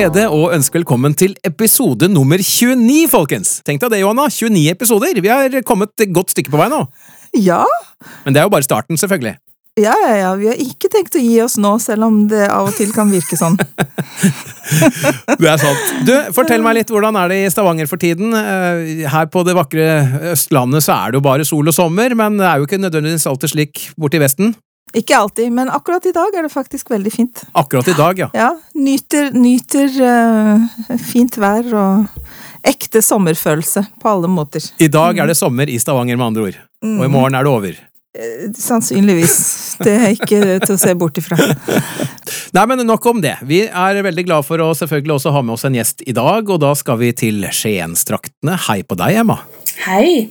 Glede og ønske velkommen til episode nummer 29, folkens! Tenk deg det, Johanna. 29 episoder. Vi har kommet et godt stykke på vei nå. Ja, Men det er jo bare starten, selvfølgelig. ja, ja, ja. Vi har ikke tenkt å gi oss nå, selv om det av og til kan virke sånn. Det er sant. Du, Fortell meg litt, hvordan er det i Stavanger for tiden? Eh, Her på det vakre Østlandet så er det jo bare sol og sommer, men det er jo ikke nødvendigvis alltid slik borte i Vesten. Ikke alltid, men akkurat i dag er det faktisk veldig fint. Akkurat i dag, ja. Ja, nyter, nyter uh, fint vær og ekte sommerfølelse på alle måter. I dag er det sommer i Stavanger, med andre ord. Og i morgen er det over. Sannsynligvis. Det er ikke til å se bort ifra. Nei, men nok om det. Vi er veldig glad for å selvfølgelig også ha med oss en gjest i dag, og da skal vi til Skienstraktene. Hei på deg, Emma. Hei!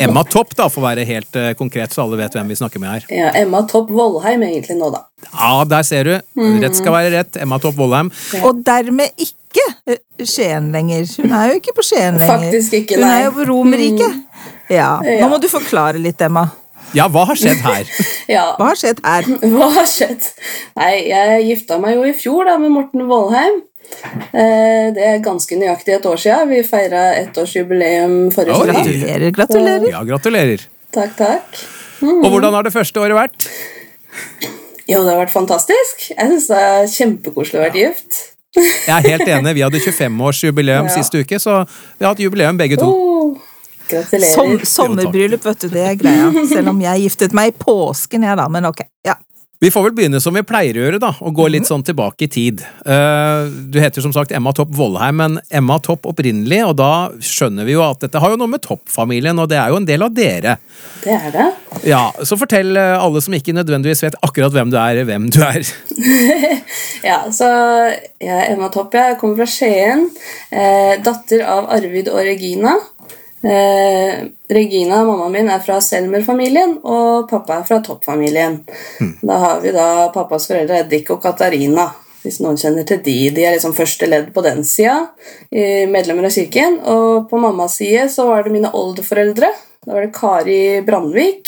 Emma Topp, da, for å være helt eh, konkret, så alle vet hvem vi snakker med her. Ja, Emma Topp Vollheim egentlig nå, da. Ja, der ser du. Rett skal være rett. Emma Topp Vollheim. Og dermed ikke eh, Skien lenger. Hun er jo ikke på Skien lenger. Faktisk ikke, nei. Hun er jo på Romerike. Ja. Nå må du forklare litt, Emma. Ja, hva har skjedd her? Ja, Hva har skjedd her? hva har skjedd? Nei, jeg gifta meg jo i fjor da med Morten Vollheim. Eh, Det er ganske nøyaktig et år siden. Vi feira ettårsjubileum forrige søndag. Gratulerer, gratulerer. Ja, gratulerer. Takk, takk. Og hvordan har det første året vært? Jo, det har vært fantastisk. Jeg syns det er kjempekoselig å være gift. Jeg er helt enig. Vi hadde 25-årsjubileum Ja. sist uke, så vi har hatt jubileum begge to. Oh, gratulerer. Som, sommerbryllup, vet du, det er greia. Selv om jeg giftet meg i påsken, jeg da, men ok. Ja. Vi får vel begynne som vi pleier å gjøre, da, og gå litt sånn tilbake i tid. Eh, du heter som sagt Emma Topp Vollheim, men Emma Topp opprinnelig, og da skjønner vi jo at dette har jo noe med Topp-familien, og det er jo en del av dere. Det er det. Ja, Så fortell eh, alle som ikke nødvendigvis vet akkurat hvem du er, hvem du er. Ja, så jeg er Emma Topp. Jeg kommer fra Skien. Eh, datter av Arvid og Regina. Eh, Regina, mammaen min, er fra Selmer-familien, og pappa er fra Topp-familien. Da har vi da pappas foreldre Eddik Dick og Katarina. Hvis noen kjenner til de. De er liksom første ledd på den sida. eh, Medlemmer av kirken. Og på mammas side så var det mine oldeforeldre. Da var det Kari Brandvik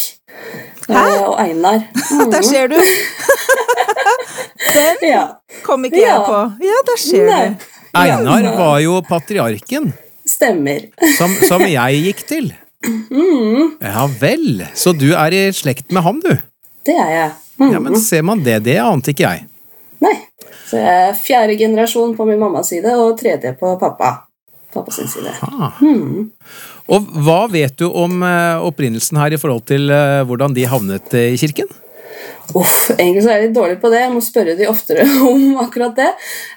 Hæ? og Einar. Der ser du! Den Ja. kom ikke jeg på. Ja, der ser Nei. du. Einar var jo patriarken Stemmer. som, som jeg gikk til. Ja vel. Så du er i slekt med ham, du? Det er jeg. Mm. Ja, men ser man det? Det ante ikke jeg. Nei. Så jeg er fjerde generasjon på min mammas side og tredje på pappa. Pappa sin side. Mm. Og hva vet du om eh, opprinnelsen her i forhold til eh, hvordan de havnet eh, i kirken? Uff, egentlig så er jeg litt dårlig på det. Jeg må spørre de oftere om akkurat det.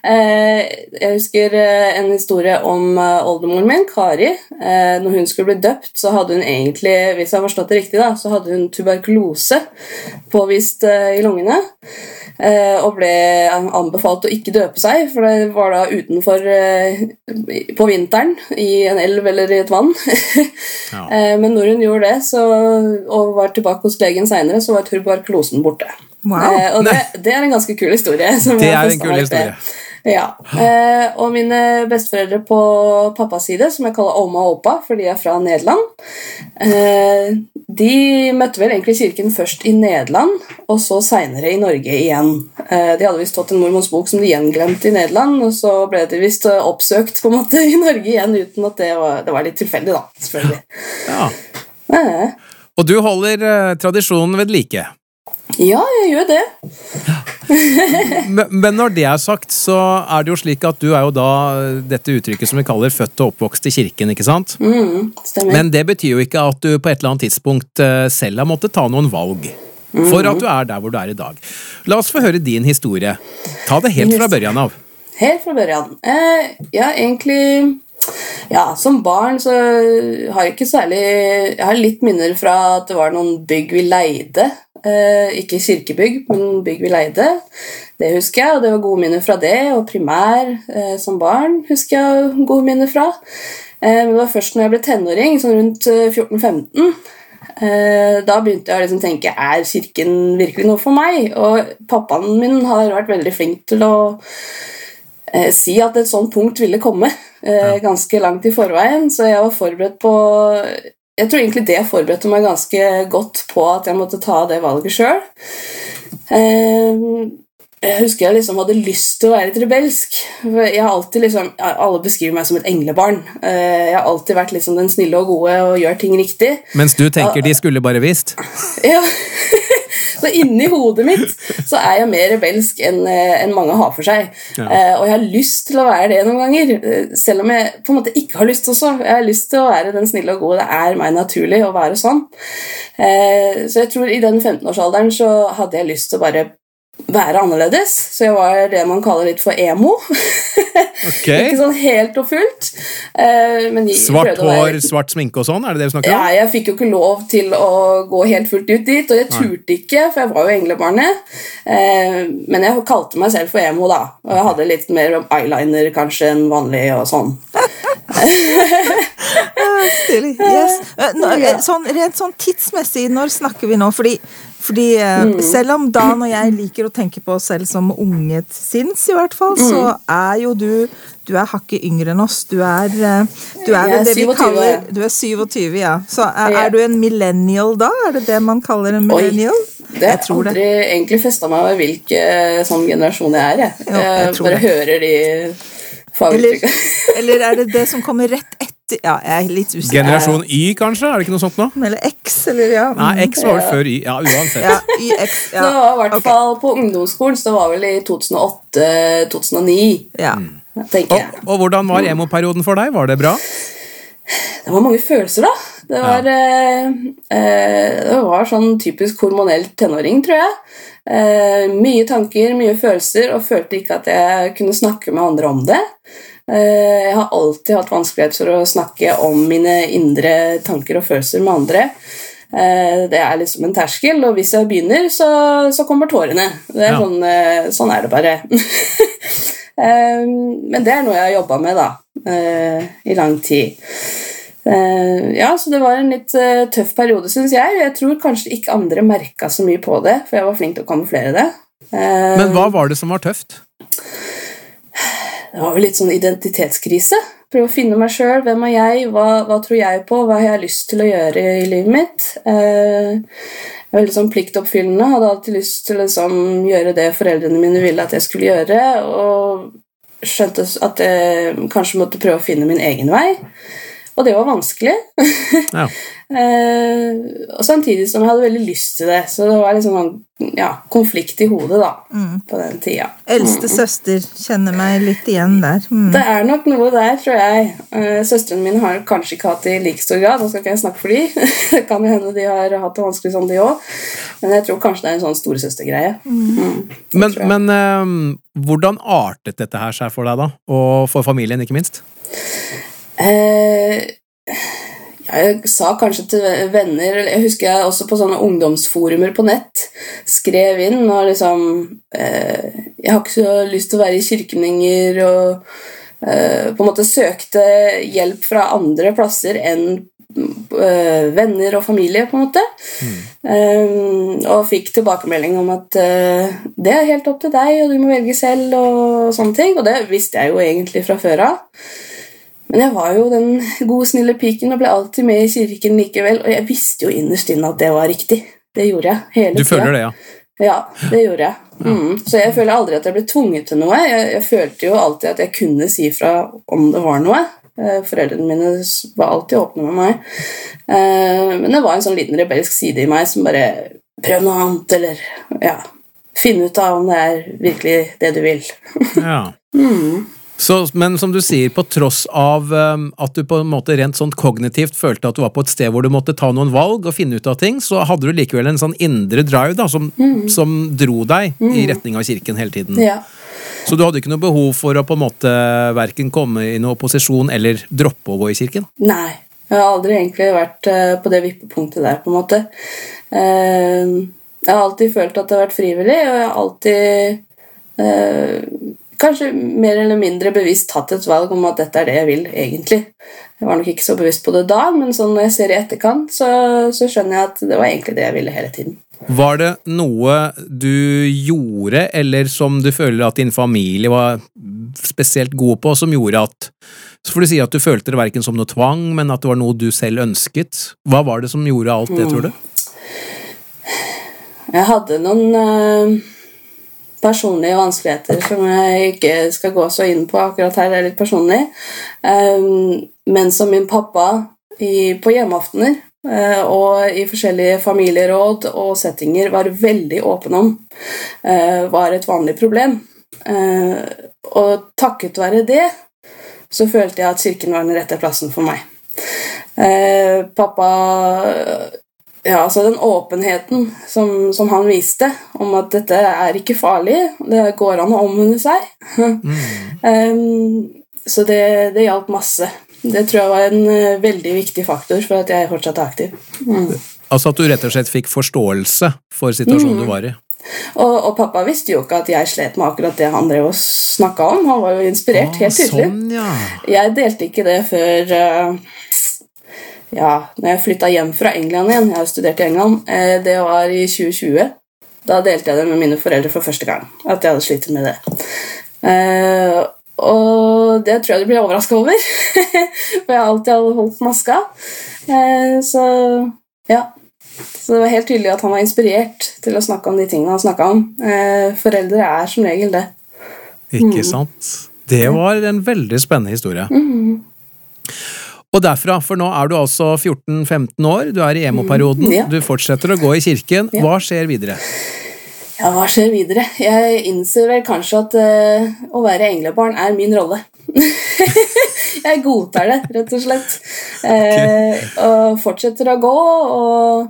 Eh, jeg husker eh, en historie om eh, oldemoren min, Kari. Når hun skulle bli døpt, så hadde hun egentlig, hvis jeg har forstått det riktig, da, så hadde hun tuberkulose påvist i lungene. Og ble anbefalt å ikke døpe seg, for det var da utenfor på vinteren i en elv eller i et vann. Ja. Men når hun gjorde det så, og var tilbake hos legen seinere, så var tuberkulosen borte. Wow. Eh, og det, det er en ganske kul historie. som Det er en kul historie. Ja. Eh, og mine besteforeldre på pappas side, som jeg kaller Oma og Opa, for de er fra Nederland, eh, de møtte vel egentlig kirken først i Nederland, og så seinere i Norge igjen. Eh, de hadde visst tatt en mormons bok som de gjenglemte i Nederland, og så ble de visst oppsøkt på en måte i Norge igjen, uten at det var, det var litt tilfeldig, da. selvfølgelig. Ja. Eh, Og du holder tradisjonen ved like. Ja, jeg gjør det. Men, men når det er sagt, så er det jo slik at du er jo da dette uttrykket som vi kaller født og oppvokst i kirken, ikke sant? Mm, stemmer. Men det betyr jo ikke at du på et eller annet tidspunkt eh, selv har måttet ta noen valg. For at du er der hvor du er i dag. La oss få høre din historie. Ta det helt fra børjan av. Helt fra børjan. Eh, ja, egentlig Ja, som barn så har jeg ikke særlig Jeg har litt minner fra at det var noen bygg vi leide. Eh, ikke kirkebygg, men bygg vi leide. Det husker jeg, og det var gode minner fra det. Og primær eh, som barn husker jeg gode minner fra. Eh, men det var først når jeg ble tenåring, sånn rundt eh, 14-15 Eh, da begynte jeg å liksom tenke er kirken virkelig noe for meg. Og pappaen min har vært veldig flink til å si at et sånt punkt ville komme ganske langt i forveien, så jeg var forberedt på Jeg tror egentlig det forberedte meg ganske godt på at jeg måtte ta det valget sjøl. Jeg husker jeg liksom hadde lyst til å være litt rebelsk. Jeg har alltid liksom, Alle beskriver meg som et englebarn. Eh, jeg har alltid vært liksom den snille og gode og gjør ting riktig. Mens du tenker de skulle bare visst? Ja. Så inni hodet mitt så er jeg mer rebelsk enn en mange har for seg. Ja. Eh, og jeg har lyst til å være det noen ganger, eh, selv om jeg på en måte ikke har lyst også. Jeg har lyst til å være den snille og gode. Det er meg naturlig å være sånn. Eh, så jeg tror i den 15-årsalderen så hadde jeg lyst til å bare være annerledes, så jeg var det man kaller litt for emo. Okay. ikke sånn helt og fullt. eh, men Svart hår, svart sminke og sånn? Er det det du snakker om? ja, jeg fikk jo ikke lov til å gå helt fullt ut dit, og jeg turte ikke, for jeg var jo englebarnet. Eh, men jeg kalte meg selv for emo, da. Og jeg hadde litt mer eyeliner kanskje enn vanlig og sånn. Stilig. Yes. Eh, nå, sånn, rent sånn tidsmessig, når snakker vi nå? Fordi, fordi eh, Mm. selv om Dan og jeg liker å tenke på oss selv som unge sinns, i hvert fall, så Mm. er jo du du er hakket yngre enn oss. Du er, eh, du er vel det vi 27. kaller Du er 27, ja. Så er, er du en millennial da? Er det det man kaller en Oi, millennial? Det Jeg har tror aldri det. egentlig festa meg over hvilken sånn generasjon jeg er. Jeg, Jo, jeg bare det. hører de Eller, eller er det det som kommer rett etter Ja, jeg er litt usikker. Generasjon Y, kanskje? Er det ikke noe sånt nå? Eller X, eller ja. Nei. X var vel før Y. Ja, uansett. Ja, YX. Det var i hvert fall på ungdomsskolen, så det var vel i 2008-2009, Ja. tenker Og, jeg. og hvordan var emoperioden for deg? Var det bra? Det var mange følelser, da. Det var, ja. eh, det var sånn typisk hormonell tenåring, tror jeg. Eh, mye tanker, mye følelser, og følte ikke at jeg kunne snakke med andre om det. Eh, jeg har alltid hatt vanskelighet for å snakke om mine indre tanker og følelser med andre. Eh, det er liksom en terskel, og hvis jeg begynner, så, så kommer tårene. Det er Ja. sånn, eh, sånn er det bare. Men det er noe jeg har jobba med da, i lang tid. Ja, så det var en litt tøff periode, syns jeg. Jeg tror kanskje ikke andre merka så mye på det, for jeg var flink til å kamuflere det. Men hva var det som var tøft? Det var vel litt sånn identitetskrise. Prøve å finne meg sjøl. Hvem er jeg? Hva, hva tror jeg på? Hva har jeg lyst til å gjøre i livet mitt? Eh, veldig sånn pliktoppfyllende. Hadde alltid lyst til å liksom, gjøre det foreldrene mine ville at jeg skulle gjøre. Og skjønte at jeg kanskje måtte prøve å finne min egen vei. Og det var vanskelig. Ja. Eh, og samtidig som jeg hadde veldig lyst til det. Så det var liksom en ja, konflikt i hodet da, på den tida. Eldste søster kjenner meg litt igjen der. Mm. Det er nok noe der, tror jeg. Eh, Søstrene mine har kanskje ikke hatt det i like stor grad. Nå skal ikke jeg snakke for de. Det kan jo hende de har hatt det vanskelig sånn, de òg. Men jeg tror kanskje det er en sånn storesøstergreie. Mm. Men, men øh, hvordan artet dette her seg for deg, da? Og for familien, ikke minst? Eh, jeg sa kanskje til venner Jeg husker jeg også på sånne ungdomsforumer på nett skrev inn og liksom eh, Jeg har ikke så lyst til å være i kirken lenger, og eh, på en måte søkte hjelp fra andre plasser enn eh, venner og familie, på en måte. Eh, og fikk tilbakemelding om at eh, det er helt opp til deg, og du må velge selv, og sånne ting. Og det visste jeg jo egentlig fra før av. Men jeg var jo den gode, snille piken og ble alltid med i kirken likevel. Og jeg visste jo innerst inne at det var riktig. Det gjorde jeg hele Du tida. føler det, ja? Ja, det gjorde jeg. Mm. Så jeg føler aldri at jeg ble tvunget til noe. Jeg, jeg følte jo alltid at jeg kunne si fra om det var noe. Eh, Foreldrene mine var alltid åpne med meg. Eh, Men det var en sånn liten rebelsk side i meg som bare Prøv noe annet, eller Ja. finne ut av om det er virkelig det du vil. Ja. Så, men som du sier, på tross av um, at du på en måte rent sånn kognitivt følte at du var på et sted hvor du måtte ta noen valg og finne ut av ting, så hadde du likevel en sånn indre drive da, som, som dro deg i retning av kirken hele tiden. Ja. Så du hadde ikke noe behov for å på en måte verken komme i noen opposisjon eller droppe å gå i kirken? Nei. Jeg har aldri egentlig vært eh, på det vippepunktet der, på en måte. Eh, jeg har alltid følt at det har vært frivillig, og jeg har alltid eh, kanskje mer eller mindre bevisst tatt et valg om at dette er det jeg vil, egentlig. Jeg var nok ikke så bevisst på det da, men sånn når jeg ser i etterkant, så, så skjønner jeg at det var egentlig det jeg ville hele tiden. Var det noe du gjorde, eller som du føler at din familie var spesielt god på, som gjorde at Så får du si at du følte det verken som noe tvang, men at det var noe du selv ønsket. Hva var det som gjorde alt det, tror du? Jeg hadde noen eh, personlige vanskeligheter som jeg ikke skal gå så inn på akkurat her, det er litt personlig. Um, men som min pappa på hjemmeaftener eh, og i forskjellige familieråd og settinger var veldig åpen om, eh, var et vanlig problem. Eh, og takket være det så følte jeg at kirken var den rette plassen for meg. Pappa ja, altså Den åpenheten som, som, han viste om at dette er ikke farlig, det går an å omvende seg. um, så det, det hjalp masse. Det tror jeg var en uh, veldig viktig faktor for at jeg fortsatt er aktiv. Mm. Altså at du rett og slett fikk forståelse for situasjonen mm. du var i? Og, og, pappa visste jo ikke at jeg slet med akkurat det han drev og snakka om. Han var jo inspirert, ah, helt tydelig. Sånn, ja. Jeg delte ikke det før uh, ja, når jeg flytta hjem fra England igjen. Jeg har studert i England. Uh, det var i 2020. Da delte jeg det med mine foreldre for første gang. At jeg hadde slitt med det. Uh, og det tror jeg de blir overraska over. For jeg har alltid holdt maska. så ja. Så det var helt tydelig at han var inspirert til å snakke om de tingene han snakka om. Eh, foreldre er som regel det. Ikke sant. Det var en veldig spennende historie. Mm. Og derfra, for nå er du altså 14-15 år, du er i emo-perioden, Mm, ja. du fortsetter å gå i kirken. Ja. Hva skjer videre? Ja, hva skjer videre? Jeg innser vel kanskje at uh, å være englebarn er min rolle. jeg godtar det, rett og slett. Eh, og fortsetter å gå og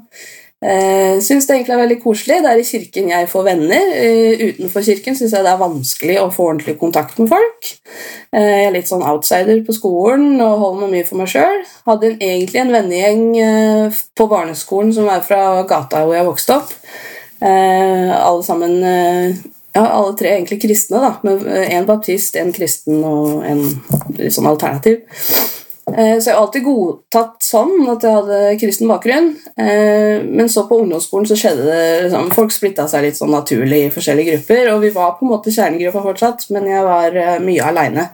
uh, syns det egentlig er veldig koselig. Det er i kirken jeg får venner. Eh, utenfor kirken syns jeg det er vanskelig å få ordentlig kontakt med folk. Eh, jeg er litt sånn outsider på skolen og holder meg mye for meg sjøl. Hadde en, egentlig en vennegjeng eh, på barneskolen som er fra gata hvor jeg vokste opp. Eh, alle sammen eh, ja, alle tre egentlig kristne, da. Med en baptist, en kristen og en litt sånn alternativ. Eh, så jeg har alltid godtatt sånn at jeg hadde kristen bakgrunn. Eh, men så på ungdomsskolen så skjedde det liksom, Folk splitta seg litt sånn naturlig i forskjellige grupper. Og vi var på en måte kjernegruppa fortsatt, men jeg var eh, mye aleine.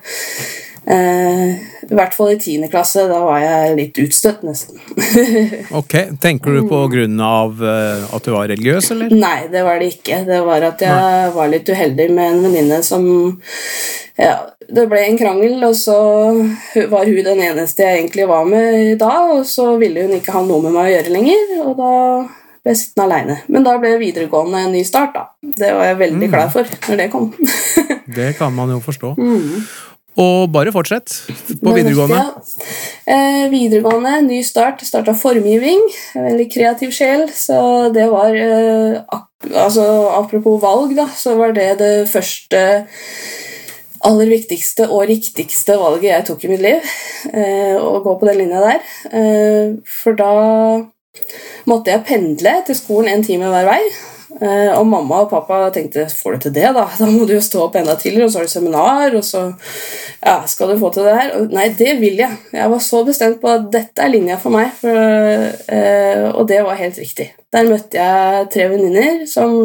I hvert fall i tiende klasse. Da var jeg litt utstøtt, nesten. Ok, Tenker du på grunn av eh, at du var religiøs, eller? Nei, det var det ikke. Det var at jeg var litt uheldig med en venninne som ja, Det ble en krangel, og så var hun den eneste jeg egentlig var med da, og så ville hun ikke ha noe med meg å gjøre lenger, og da ble jeg sittende aleine. Men da ble videregående en ny start, da. Det var jeg veldig glad for når det kom. Det kan man jo forstå. Mm. Og bare fortsett på videregående. Eh, videregående, ny start. Starta formgivning. Veldig kreativ sjel. Så det var eh, altså, Apropos valg, da, så var det det første aller viktigste og riktigste valget jeg tok i mitt liv. Eh, å gå på den linja der. Eh, for da måtte jeg pendle til skolen en time hver vei. Eh, og mamma og pappa tenkte får du til det, da? Da må du jo stå opp enda tidligere, og så har du seminar, og så ja, skal du få til det her. Og, nei, det vil jeg. Jeg var så bestemt på at dette er linja for meg, for, eh, og det var helt riktig. Der møtte jeg tre venninner som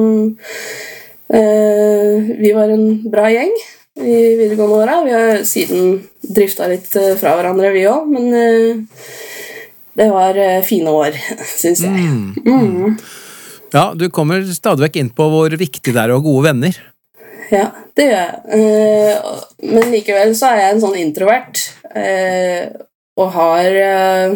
eh, Vi var en bra gjeng i videregående åra. Vi har siden drifta litt fra hverandre, vi òg, men det var fine år, syns jeg. Mm. Ja, Du kommer stadig vekk inn på hvor viktig det er å ha gode venner. Ja, det gjør jeg. Eh, men likevel så er jeg en sånn introvert. eh, og har eh,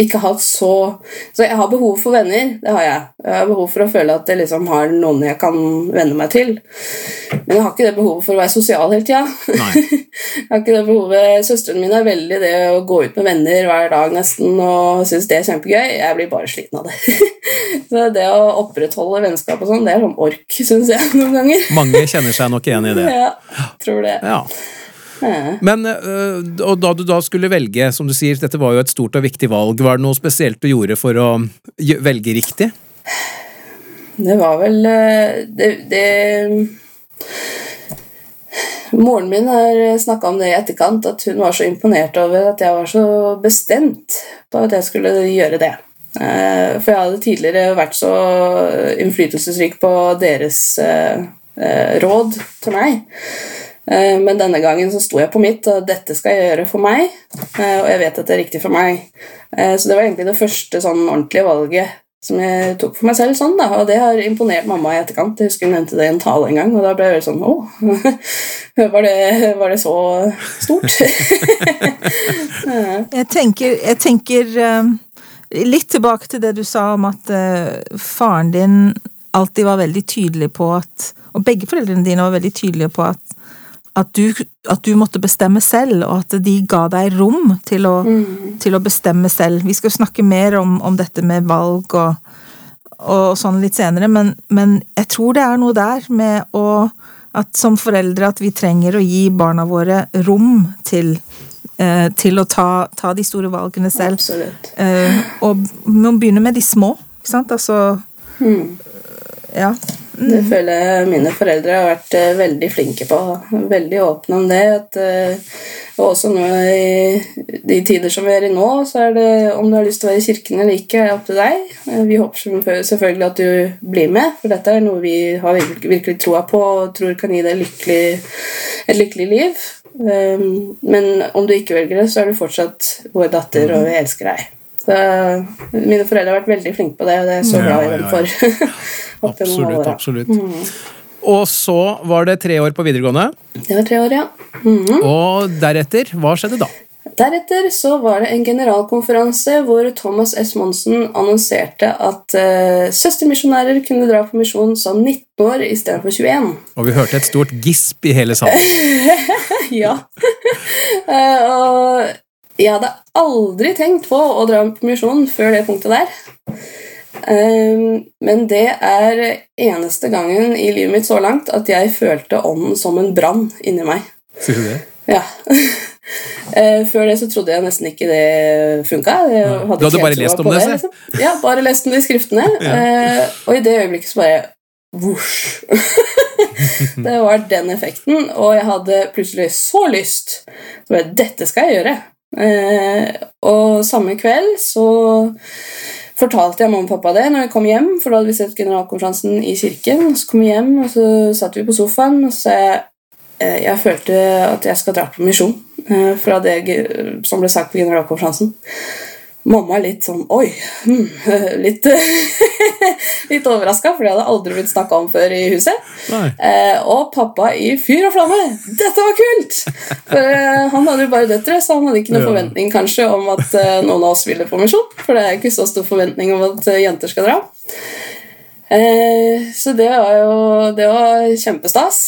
ikke hatt så Så jeg har behov for venner, det har jeg. Jeg har behov for å føle at jeg liksom har noen jeg kan venne meg til. Men jeg har ikke det behovet for å være sosial hele tida. jeg har ikke det behovet Søsteren min er veldig det å gå ut med venner hver dag nesten og syns det er kjempegøy. Jeg blir bare sliten av det. så det å opprettholde vennskap og sånn, det er sånn ork, syns jeg noen ganger. Mange kjenner seg nok igjen i det. Ja, tror det. Ja. Men øh, og da du da skulle velge, som du sier, dette var jo et stort og viktig valg, var det noe spesielt du gjorde for å velge riktig? Det var vel eh, Det, det Moren min har snakka om det i etterkant, at hun var så imponert over at jeg var så bestemt på at jeg skulle gjøre det. Eh, For jeg hadde tidligere vært så innflytelsesrik på deres eh, eh, råd til meg. Eh, Men denne gangen så sto jeg på mitt, og dette skal jeg gjøre for meg. eh, Og jeg vet at det er riktig for meg. Eh, Så det var egentlig det første sånn ordentlige valget som jeg tok for meg selv. sånn da, Og det har imponert mamma i etterkant. Jeg husker hun nevnte det i en tale en gang, og da ble jeg sånn Å, var var det så stort? Jeg tenker, jeg tenker litt tilbake til det du sa om at faren din alltid var veldig tydelig på at Og begge foreldrene dine var veldig tydelige på at, at, du, at du måtte bestemme selv, og at de ga deg rom til å, til å bestemme selv. Vi skal snakke mer om, om dette med valg og, og sånn litt senere, men, men jeg tror det er noe der med å at som foreldre at vi trenger å gi barna våre rom til, eh, til å ta, ta de store valgene selv. Absolutt. Eh, og vi må begynne med de små, ikke sant? Altså Ja. Det føler jeg mine foreldre har vært eh, veldig flinke på. Veldig åpne om det. At, eh, og også nå i de tider som vi er i nå, så er det om du har lyst til å være i kirken eller ikke, er opp til deg. Eh, Vi håper selvfølgelig at du blir med, for dette er noe vi har virkelig, troa på og tror kan gi deg lykkelig, et lykkelig liv. Um, Men om du ikke velger det, så er du fortsatt vår datter, og vi elsker deg. Så mine foreldre har vært veldig flinke på det, og det er så glad i dem for. absolutt, Absolutt, Mm. Og så var det tre år på videregående, Det var tre år, ja. Mhm. og deretter, hva skjedde da? Deretter så var det en generalkonferanse hvor Thomas S. Monsen annonserte at uh, søstermisjonærer kunne dra på misjon som 19 år istedenfor 21. Og vi hørte et stort gisp i hele salen. ja. uh, og jeg hadde aldri tenkt på å dra på misjon før det punktet der. Eh, men det er eneste gangen i livet mitt så langt at jeg følte ånden som en brann inni meg. Sier du det? Ja. Eh, Før det så trodde jeg nesten ikke det funka. Du hadde bare lest om det, liksom. Ja, bare lest om det i skriftene. ja. og i det øyeblikket så bare Vosj! det var den effekten, og jeg hadde plutselig så lyst. Så bare, Dette skal jeg gjøre. Eh, og samme kveld så fortalte jeg mamma og pappa det når vi kom hjem, for da hadde vi sett generalkonferansen i kirken. Så kom vi hjem, og så satt vi på sofaen, og så jeg eh, jeg følte at jeg skal dra på misjon eh, fra det som ble sagt på generalkonferansen. Mamma litt sånn Oi! Hmm, litt litt overraska, for det hadde aldri blitt snakka om før i huset. Eh, og pappa i fyr og flamme! Dette var kult! For eh, Han hadde jo bare døtre, så han hadde ikke noen Ja. forventning kanskje om at eh, noen av oss ville på misjon. For det er ikke så stor forventning om at eh, jenter skal dra. Eh, så det var jo det var kjempestas.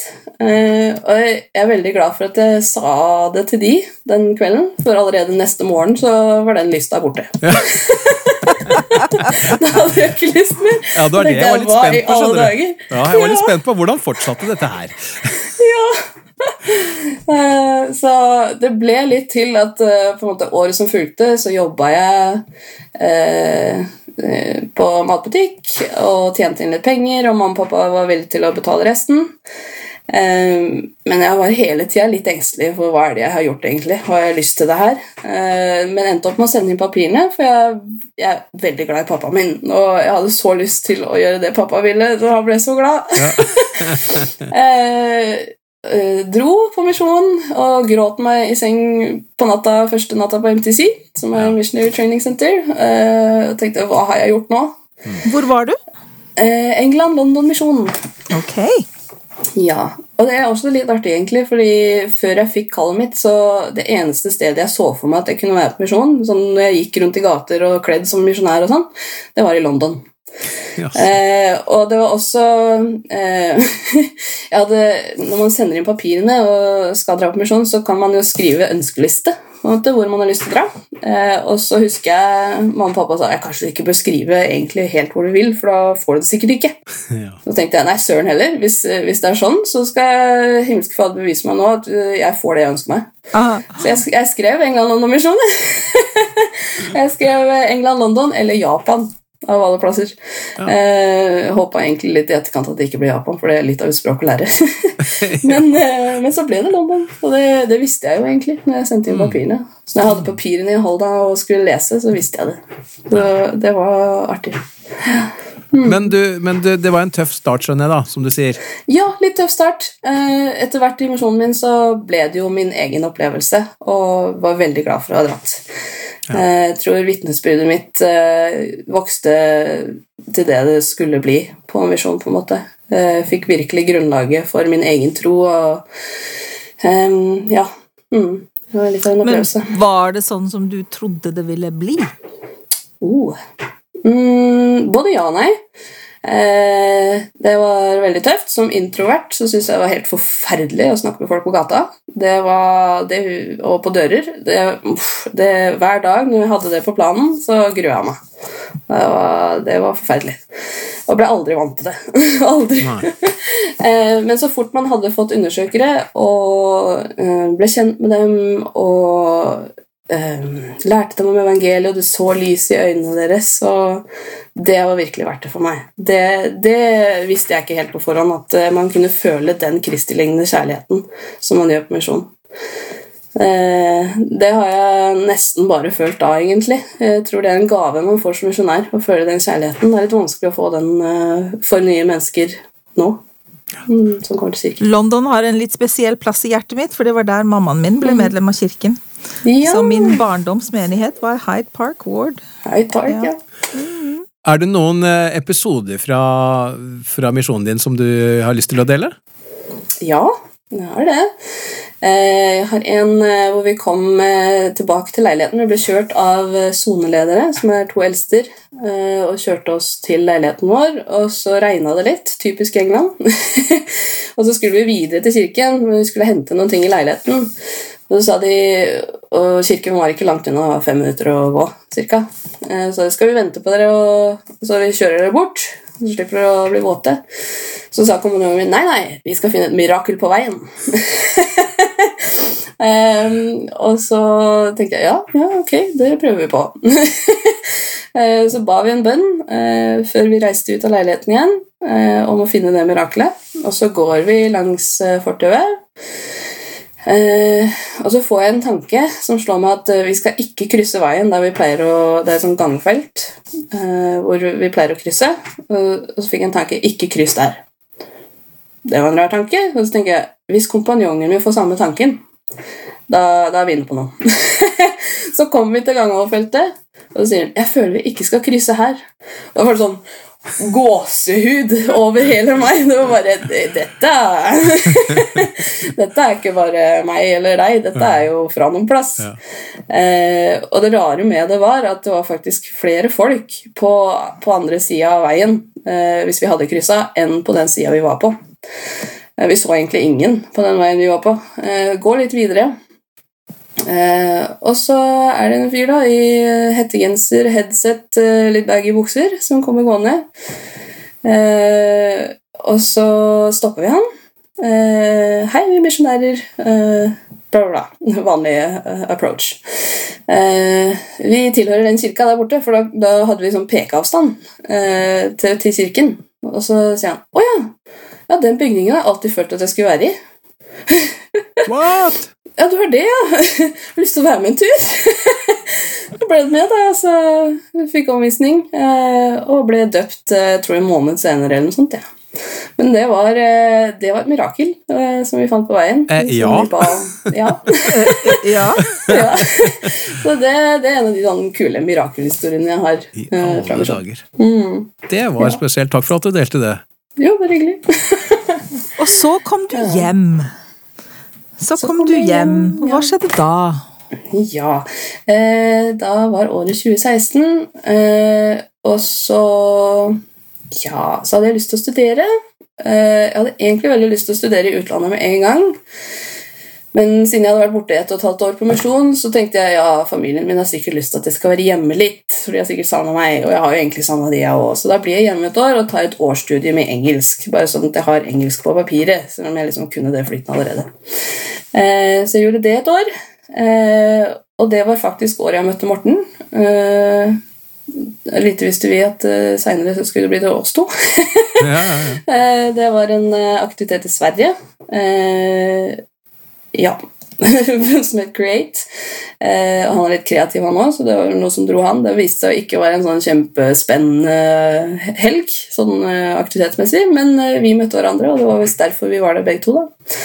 Eh, og jeg er veldig glad for at jeg sa det til de den kvelden, for allerede neste morgen så var den lysta borte. da hadde jeg ikke lyst mer. Ja, det var det jeg var litt spent på. Ja, jeg var litt spent på hvordan fortsatte dette her. ja, Så det ble litt til at eh, på en måte året som fulgte, så jobba jeg eh, eh, på matbutikk og tjente inn litt penger, og mamma og pappa var villige til å betale resten. Eh, Men jeg var hele tida litt engstelig for hva er det jeg har gjort, egentlig. Har jeg lyst til det her? Eh, Men endte opp med å sende inn papirene, for jeg, jeg er veldig glad i pappaen min. Og jeg hadde så lyst til å gjøre det pappa ville, så han ble så glad. Ja. eh, dro på misjon og gråt meg i seng på natta, første natta på MTC, som er Missionary Training Center. Eh, og tenkte hva har jeg gjort nå? Hvor var du? Eh, England, London-misjonen. Ok. Ja. Og det er også litt artig, egentlig, fordi før jeg fikk kallet mitt, så det eneste stedet jeg så for meg at jeg kunne være på misjon, sånn når jeg gikk rundt i gater og kledd som misjonær og sånn, det var i London. Yes. Eh, og det var også eh, jeg hadde, Når man sender inn papirene og skal dra på misjon, så kan man jo skrive ønskeliste på en måte, hvor man har lyst til å dra. Eh, og så husker jeg mamma og pappa sa jeg kanskje du ikke bør skrive egentlig helt hvor du vil, for da får du det sikkert ikke. Ja. Så tenkte jeg nei, søren heller. Hvis, hvis det er sånn, så skal himmelske Fader bevise meg nå at uh, jeg får det jeg ønsker meg. Ah, Så jeg, jeg skrev England-London-misjon. jeg skrev England-London eller Japan, av alle plasser. Ja. Eh, Håpa egentlig litt i etterkant at det ikke ble Japan, for det er litt av et språk å lære. men, eh, men så ble det London, og det, det visste jeg jo egentlig når jeg sendte inn papirene. Så når jeg hadde papirene i hånda og skulle lese, så visste jeg det. Så det var artig. Men, du, men du, det var en tøff start, skjønner jeg, da, som du sier. Ja, litt tøff start. Eh, Etter hvert i misjonen min så ble det jo min egen opplevelse, og var veldig glad for å ha dratt. Ja. Jeg tror vitnesbyrdet mitt eh, vokste til det det skulle bli på en misjon, på en måte. Jeg Fikk virkelig grunnlaget for min egen tro, og um, ja. Mm, det var litt av en opplevelse. men var det sånn som du trodde det ville bli? Oh. Mm, både ja og nei. Eh, det var veldig tøft. Som introvert så syntes jeg det var helt forferdelig å snakke med folk på gata. Det var det, Og på dører. Det, det, hver dag når vi hadde det på planen, så grua jeg meg. Det var, det var forferdelig. Og ble aldri vant til det. aldri. Eh, Men så fort man hadde fått undersøkere og eh, ble kjent med dem og lærte dem om evangeliet, og du så lys i øynene deres, og det var virkelig verdt det for meg. Det, det visste jeg ikke helt på forhånd, at eh, man kunne føle den kristilignende kjærligheten som man gjør på misjon. Eh, Det har jeg nesten bare følt da, egentlig. Jeg tror det er en gave man får som misjonær, å føle den kjærligheten. Det er litt vanskelig å få den eh, for nye mennesker nå, mm, som kommer til kirken. London har en litt spesiell plass i hjertet mitt, for det var der mammaen min ble medlem av kirken. Ja, Så min barndomsmenighet var Hyde Park Ward. Hyde Park, Ja. ja. Er det noen eh, episoder fra, fra misjonen din som du har lyst til å dele? Ja, det har det. Eh, Jeg har en eh, hvor vi kom tilbake til leiligheten. Vi ble kjørt av soneledere, som er to eldster, eh, og kjørte oss til leiligheten vår. Og så regna det litt, typisk England. og så skulle vi videre til kirken, men vi skulle hente noen ting i leiligheten. Så sa de, og kirken var ikke langt unna, fem minutter å gå, cirka. Eh, Så skal vi vente på dere, og så vi kjører dere bort, så slipper dere å bli våte. Så sa kompanjongen min nei, nei, vi skal finne et mirakel på veien. Um, og så tenkte jeg ja, ja, ok, det prøver vi på. Eh, så ba vi en bønn uh, før vi reiste ut av leiligheten igjen uh, om å finne det mirakelet. Og så går vi langs fortauet. Eh, og så får jeg en tanke som slår meg at eh, vi skal ikke krysse veien der vi pleier å Det er et sånt gangfelt eh, hvor vi pleier å krysse. Og, så fikk jeg en tanke ikke kryss der. Det var en rar tanke. Og så tenker jeg hvis kompanjongen min får samme tanken, da, da er vi inne på noe. så kommer vi til gangoverfeltet, og så sier han jeg føler vi ikke skal krysse her. Da var det sånn gåsehud over hele meg. Det var bare Dette Dette er ikke bare meg eller deg, dette er jo fra noen plass. Ja. Eh, og det rare med det var at det var faktisk flere folk på, på andre sida av veien eh, hvis vi hadde kryssa, enn på den sida vi var på. Eh, vi så egentlig ingen på den veien vi var på. Eh, gå litt videre. Eh, og så er det en fyr da i hettegenser, headset, eh, litt baggy bukser som kommer gående. Eh, og så stopper vi han. Eh, Hei, vi er misjonærer. Eh, bla, bla, bla. Vanlig eh, approach. Eh, vi tilhører den kirka der borte, for da, da hadde vi sånn pekeavstand eh, til, til kirken. Og så sier han å ja, ja, den bygningen har jeg alltid følt at jeg skulle være i. What? Ja, du har det, ja. Har lyst til å være med en tur? Så ble det med, da. Så vi fikk omvisning eh, og ble døpt tror jeg tror en måned senere eller noe sånt. Ja. Men det var, eh, det var et mirakel eh, som vi fant på veien. Eh, ja. ba- ja. Ja. ja. Så det, det er en av de sånne kule mirakelhistoriene jeg har. I eh, alle dager. Mm. Det var Ja. spesielt. Takk for at du delte det. Jo, bare hyggelig. Og så kom du hjem. Så, Så kom kom du hjem. hjem, hva skjedde da? Ja. Eh, da var året 2016, eh, og så Ja, så hadde jeg lyst til å studere. Eh, jeg hadde egentlig veldig lyst til å studere i utlandet med en gang. Men siden jeg hadde vært borte et og et halvt år på misjon, så tenkte jeg ja, familien min har sikkert lyst til at jeg skal være hjemme litt. For de har sikkert savna meg, og jeg har jo egentlig savna de, jeg òg. Så da blir jeg hjemme et år og tar et årsstudium i engelsk. Bare sånn at jeg har engelsk på papiret, selv om jeg liksom kunne det flytende allerede. Eh, så jeg gjorde det et år. Eh, og det var faktisk året jeg møtte Morten. Eh, lite visste vi at seinere skulle det bli til oss to. Ja, ja, ja. Eh, det var en aktivitet i Sverige. Ja. som het Create. Eh, han er litt kreativ, han òg, så det var noe som dro han. Det viste seg å ikke være en sånn kjempespennende helg sånn eh, aktivitetsmessig, men eh, vi møtte hverandre, og det var visst derfor vi var der begge to. da.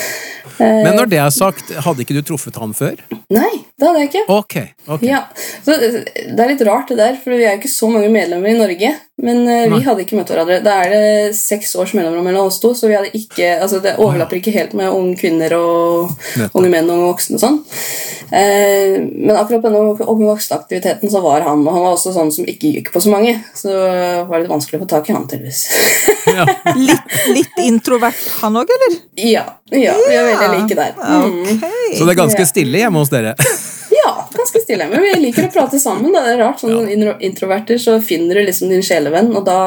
Eh, Men når det er sagt, hadde ikke du truffet han før? Nei, det hadde jeg ikke. Ok. ok. Ja, så eh, Det er litt rart, det der, for vi er jo ikke så mange medlemmer i Norge. Men uh, vi Nei. hadde ikke møtt hverandre. Da er det seks års mellomrom mellom oss to, så vi hadde ikke, altså det overlapper ikke helt med unge kvinner og unge menn og voksne. og sånn. Uh, men akkurat på denne unge voksne-aktiviteten så var han, og han var også sånn som ikke gikk på så mange. Så det var litt vanskelig å få tak i han, tydeligvis. Ja. Litt, litt introvert han òg, eller? ja, ja, vi er veldig like der. Mm. Okay. Så det er ganske stille hjemme hos dere? Ja, ganske stille. Men vi liker å prate sammen. Da. Det er rart. Sånn ja. Introverter så finner du liksom din sjelevenn, og da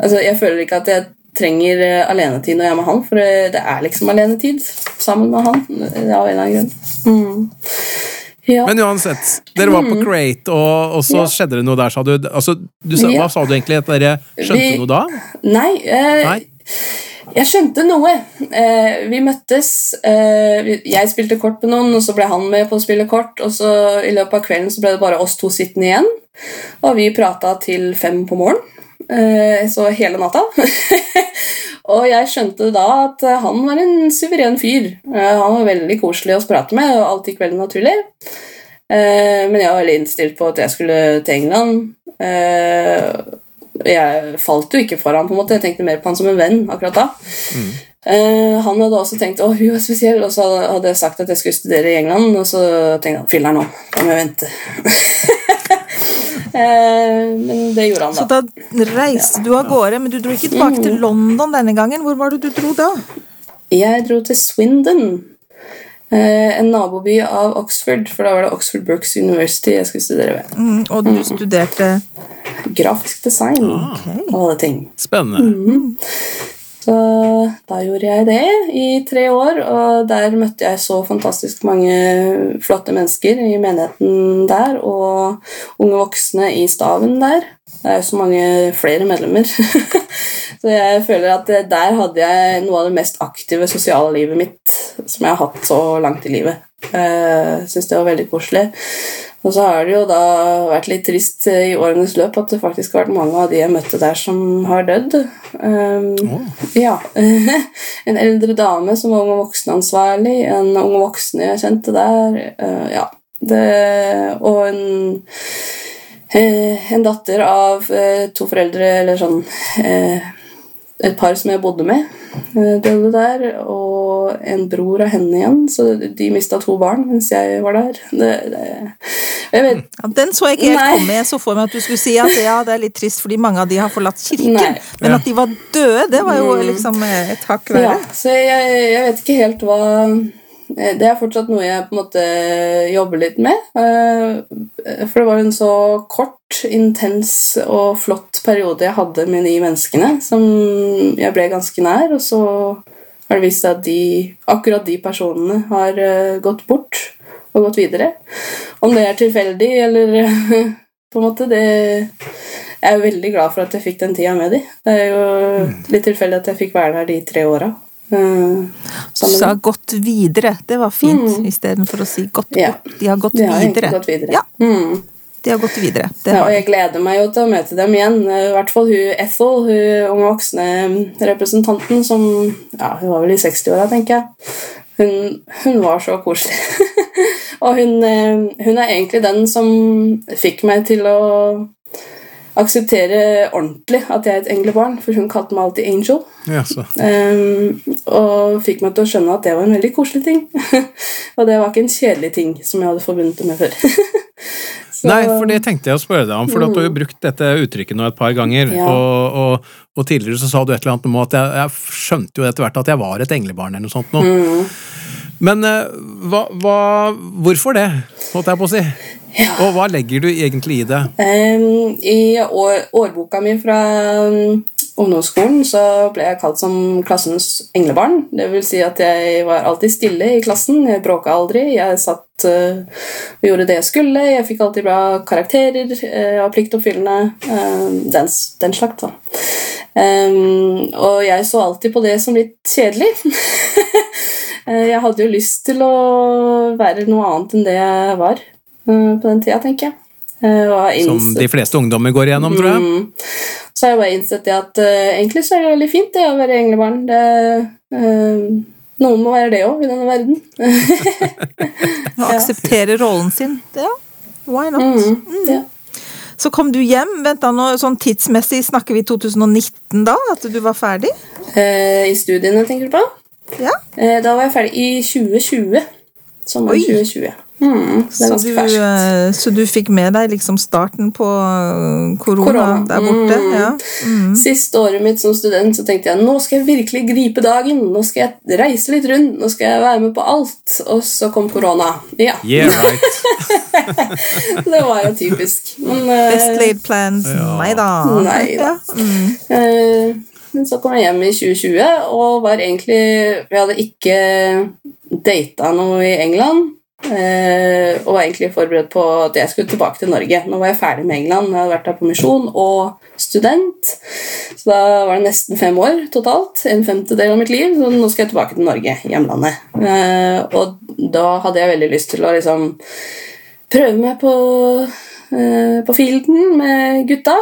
Altså, jeg føler ikke at jeg trenger eh, alenetid når jeg er med han, for det, det er liksom alenetid sammen med han. eh, Av en eller annen grunn. Mm. Ja. Men uansett, dere var på Crate, og, og så Mm. Ja. skjedde det noe der, sa du. Altså, du sa, Ja. Hva sa du egentlig? At dere skjønte Vi- noe da? Nei, eh, Nei? Jeg skjønte noe. Eh, vi møttes. Eh, jeg spilte kort med noen, og så ble han med på å spille kort. Og så i løpet av kvelden så ble det bare oss to sittende igjen. Og vi prata til fem på morgenen. Eh, så hele natta. og jeg skjønte da at han var en suveren fyr. Han var veldig koselig å prate med, og alt gikk veldig naturlig. Men jeg var veldig innstilt på at jeg skulle til England. Jeg falt jo ikke for han på en måte. Jeg tenkte mer på han som en venn akkurat da. Eh, han hadde også tenkt å hun er spesiell, og så hadde jeg sagt at jeg skulle studere i England, og så tenkte han filler'n nå, da må jeg vente. uh, men det gjorde han, da. Så da. reiste du av gårde, men du dro ikke tilbake til London denne gangen. Hvor var det du dro da? Jeg dro til Swindon, en naboby av Oxford, for da var det Oxford Brooks University jeg skulle studere ved. Mm, og du studerte Grafisk design okay. og alle ting. Spennende. Så da gjorde jeg det i tre år, og der møtte jeg så fantastisk mange flotte mennesker i menigheten der, og unge voksne i staven der. Det er jo så mange flere medlemmer. så jeg føler at der hadde jeg noe av det mest aktive sosiale livet mitt som jeg har hatt så langt i livet. Jeg syns det var veldig koselig. Og så har det jo da vært litt trist eh, i årenes løp at det faktisk har vært mange av de jeg møtte der, som har dødd. Um, Ja. en eldre dame som var ung og voksenansvarlig, en ung voksen jeg kjente der. Uh, ja. Det, og en, eh, en datter av eh, to foreldre, eller sånn eh, Et par som jeg bodde med, eh, døde der. Og en bror av henne igjen, så de mista to barn mens jeg var der. Det, det, jeg vet ja, Den så jeg ikke helt Nei. komme. Jeg så for meg at du skulle si at ja, det er litt trist fordi mange av de har forlatt kirken. Nei. Men Ja. at de var døde, det var jo liksom eh, et hakk Ja, verre. så jeg, jeg vet ikke helt hva eh, Det er fortsatt noe jeg på en måte jobber litt med. eh, For det var en så kort, intens og flott periode jeg hadde med de menneskene som jeg ble ganske nær, og så har det vist seg at de, akkurat de personene har eh, gått bort og gått videre. Om det er tilfeldig eller på en måte det Jeg er veldig glad for at jeg fikk den tida med de. Det er jo litt tilfeldig at jeg fikk være der de tre åra. Uh, Du sa 'gått videre'. Det var fint, istedenfor å si 'gått Mm. Ja. bort'. De har gått De har videre. gått videre. Ja, Mm. de har gått videre. Det Ja, og jeg gleder meg jo til å møte dem igjen. Eh, I hvert fall hun Ethel, hun unge voksne representanten som ja, Hun var vel i 60-åra, tenker jeg. Hun, hun var så koselig. og hun, eh, hun er egentlig den som fikk meg til å akseptere ordentlig at jeg er et englebarn, for hun kalte meg alltid Angel. Ja, så. Um, og fikk meg til å skjønne at det var en veldig koselig ting. og det var ikke en kjedelig ting som jeg hadde forbundet det med før. Så- Nei, for det tenkte jeg å spørre deg om, for at du har jo brukt dette uttrykket nå et par ganger. Ja. Og, og, og tidligere så sa du et eller annet om at jeg, jeg skjønte jo etter hvert at jeg var et englebarn eller noe sånt nå. Men eh, hva, hva, hvorfor det, holdt jeg på å si? Og hva legger du egentlig i det? Um, I år, årboka mi fra um, ungdomsskolen så ble jeg kalt som klassens englebarn. Det vil si at jeg var alltid stille i klassen. Jeg bråka aldri. Jeg satt uh, og gjorde det jeg skulle. Jeg fikk alltid bra karakterer. Uh, var pliktoppfyllende. Uh, den, den slags, da. Um, og jeg så alltid på det som litt kjedelig. Uh, jeg hadde jo lyst til å være noe annet enn det jeg var på den tida, tenker jeg. Og Som de fleste ungdommer går igjennom, tror jeg. Mm. Så har jeg bare innsett det at uh, egentlig så er det veldig fint det å være englebarn. Det, uh, noen må være det òg i denne verden. Og akseptere rollen sin. Ja, why not? Mm. Ja. Så kom du hjem. Vent da, nå, sånn tidsmessig snakker vi 2019 da? At du var ferdig? Uh, I studiene, tenker du på? Ja. Uh, da var jeg ferdig i 2020. Sommeren Oi. 2020. Mm, så Så du, eh, så du fikk med deg liksom starten på eh, korona, Korona. der borte? Mm. Ja. Siste året mitt som student så tenkte jeg nå skal jeg virkelig gripe dagen. Nå skal jeg reise litt rundt. Nå skal jeg være med på alt. Og så kom korona. Ja, Yeah, right. Det var jo typisk. Men, eh, Best laid plans? Ja. Nei da. Nei da. Ja. Mm. Eh, Men så kom jeg hjem i 2020 og var egentlig Vi hadde ikke data noe i England. Eh, og var egentlig forberedt på at jeg skulle tilbake til Norge. Nå var jeg ferdig med England. Jeg hadde vært der på misjon og student. Så da var det nesten fem år totalt. En femtedel av mitt liv. Så nå skal jeg tilbake til Norge, hjemlandet. Eh, og da hadde jeg veldig lyst til å liksom prøve meg på, eh, på fielden med gutta.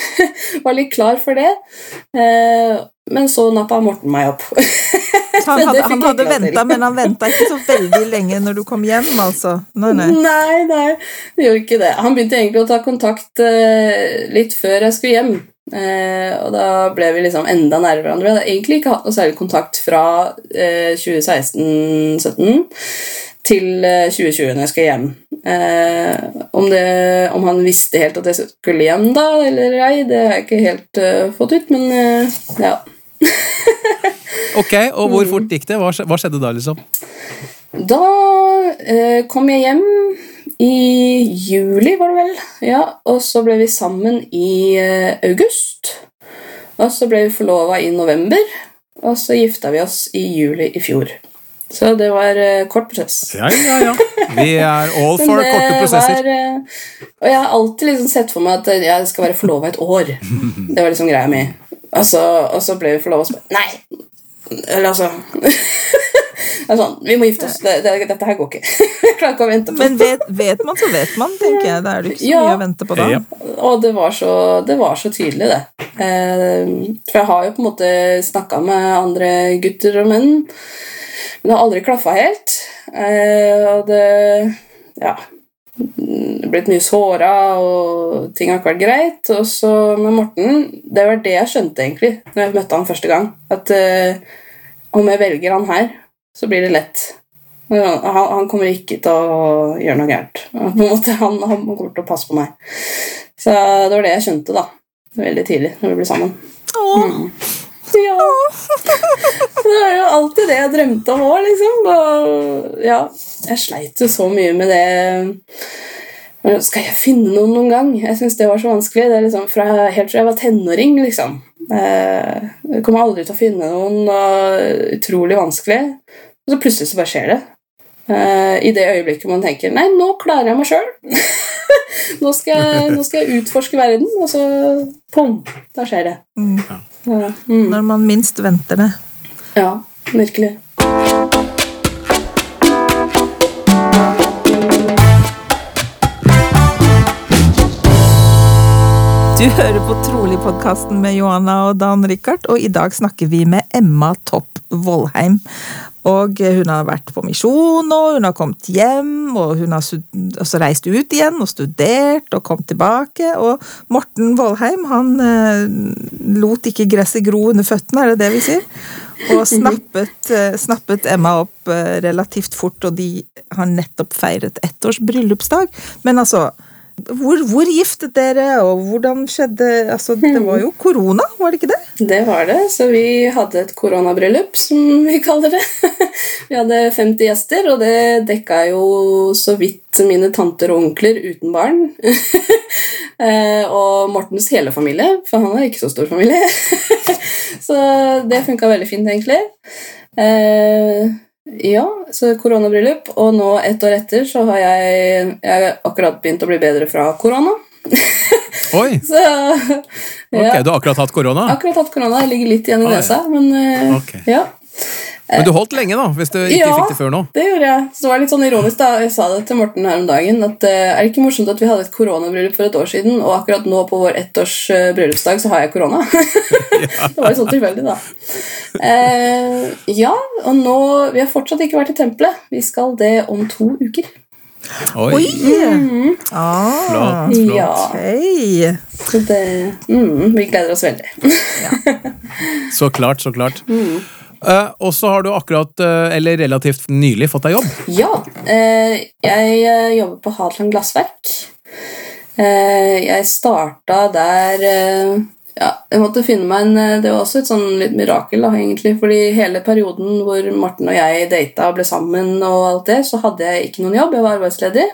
var litt klar for det. Eh, men så nappa Morten meg opp. Han hadde, han hadde venta, men han venta ikke så veldig lenge når du kom hjem, altså. Nei, nei. nei, nei, det gjorde ikke det. Han begynte egentlig å ta kontakt eh, litt før jeg skulle hjem. Og da ble vi liksom enda nærmere hverandre. Vi hadde egentlig ikke hatt noe særlig kontakt fra eh, 2016-17 til eh, 2020 når jeg skal hjem. Eh, om, det, om han visste helt at jeg skulle hjem da, eller ei, det har jeg ikke helt uh, fått ut, men uh, ja. Ok, og hvor fort gikk det? Hva hva skjedde da, liksom? Da eh, kom jeg hjem i juli, var det vel. Ja, og så ble vi sammen i eh, august. Og så ble vi forlova i november. Og så gifta vi oss i juli i fjor. Så det var uh, kort prosess. Ja, ja, ja. Vi er all for korte prosesser. var, uh, og jeg har alltid liksom sett for meg at eh, jeg skal være forlova et år. Det var liksom greia mi. Og så, og så ble vi forlova og så bare Nei! Eller altså Det er sånn, Vi må gifte oss. Det, det, dette her går ikke. Jeg klarer ikke å vente på Men vet, vet man, så vet man, tenker jeg. Da er det ikke så Ja. mye å vente på da. Ja. Og det var så, det var så tydelig, det. Eh, for jeg har jo på en måte snakka med andre gutter og menn, men det har aldri klaffa helt. Eh, og det Ja. Blitt mye såra, og ting har ikke vært greit. Og så med Morten Det var det jeg skjønte, egentlig, når jeg møtte han første gang. At uh, om jeg velger han her, så blir det lett. Han, han kommer ikke til å gjøre noe gærent. Han, han kommer til å passe på meg. Så det var det jeg skjønte da, veldig tidlig når vi ble sammen. Åh, Ja. Det var jo alltid det jeg drømte om òg, liksom. Og ja, jeg sleit jo så mye med det. Men Skal jeg finne noen noen gang? Jeg syns det var så vanskelig. Det er liksom fra Helt fra jeg var tenåring, liksom. Eh, Jeg kommer aldri til å finne noen. Og utrolig vanskelig. Og så plutselig så bare skjer det. Eh, I det øyeblikket man tenker Nei, nå klarer jeg meg sjøl. nå, nå skal jeg utforske verden. Og så pom, da skjer det. Mm. Ja, mm. når man minst venter det. Ja, virkelig. Du hører på Trolig-podkasten med Johanna og Dan Rikard, og i dag snakker vi med Emma Topp Vollheim. Og hun har vært på misjon og hun har kommet hjem, og hun har altså reist ut igjen og studert og kommet tilbake. Og Morten Vollheim han eh, lot ikke gresset gro under føttene, er det det vi sier? Og snappet, eh, snappet Emma opp eh, relativt fort, og de har nettopp feiret ettårs bryllupsdag. Men altså, hvor, hvor giftet dere, og hvordan skjedde Altså, det var jo korona, var det ikke det? Det var det, så vi hadde et koronabryllup, som vi kaller det. Vi hadde 50 gjester, og det dekka jo så vidt mine tanter og onkler uten barn. Eh, og Mortens hele familie, for han har ikke så stor familie. Så det funka veldig fint, egentlig. Ja, så koronabryllup, og nå ett år etter så har jeg, jeg akkurat begynt å bli bedre fra korona. Oi! Så Ok, Du har akkurat hatt korona? akkurat hatt korona. Jeg ligger litt igjen i nesa, men eh, Ok. ja. Men du holdt lenge, da, hvis du ikke Ja. fikk det før nå? Det gjorde jeg. Så det var litt sånn ironisk da, Jeg sa det til Morten her om dagen. at eh, Er det ikke morsomt at vi hadde et koronabryllup for et år siden, og akkurat nå på vår ettårs eh, bryllupsdag så har jeg korona? det var jo sånn tilfeldig, da. Eh, ja, og nå Vi har fortsatt ikke vært i tempelet. Vi skal det om to uker. Oi! Oi! Ah, Flott, flott. Ja, Hei. så det mm, Vi gleder oss veldig. Så klart, så klart. Eh, og så har du akkurat, uh, eller relativt nylig, fått deg jobb. Ja, Uh, jeg jobber på Hadeland Glassverk. Jeg starta der ja, jeg måtte finne meg en Det var også et sånn litt mirakel, da, egentlig. Fordi hele perioden hvor Morten og jeg data og ble sammen, og alt det, så hadde jeg ikke noen jobb. Jeg var arbeidsledig.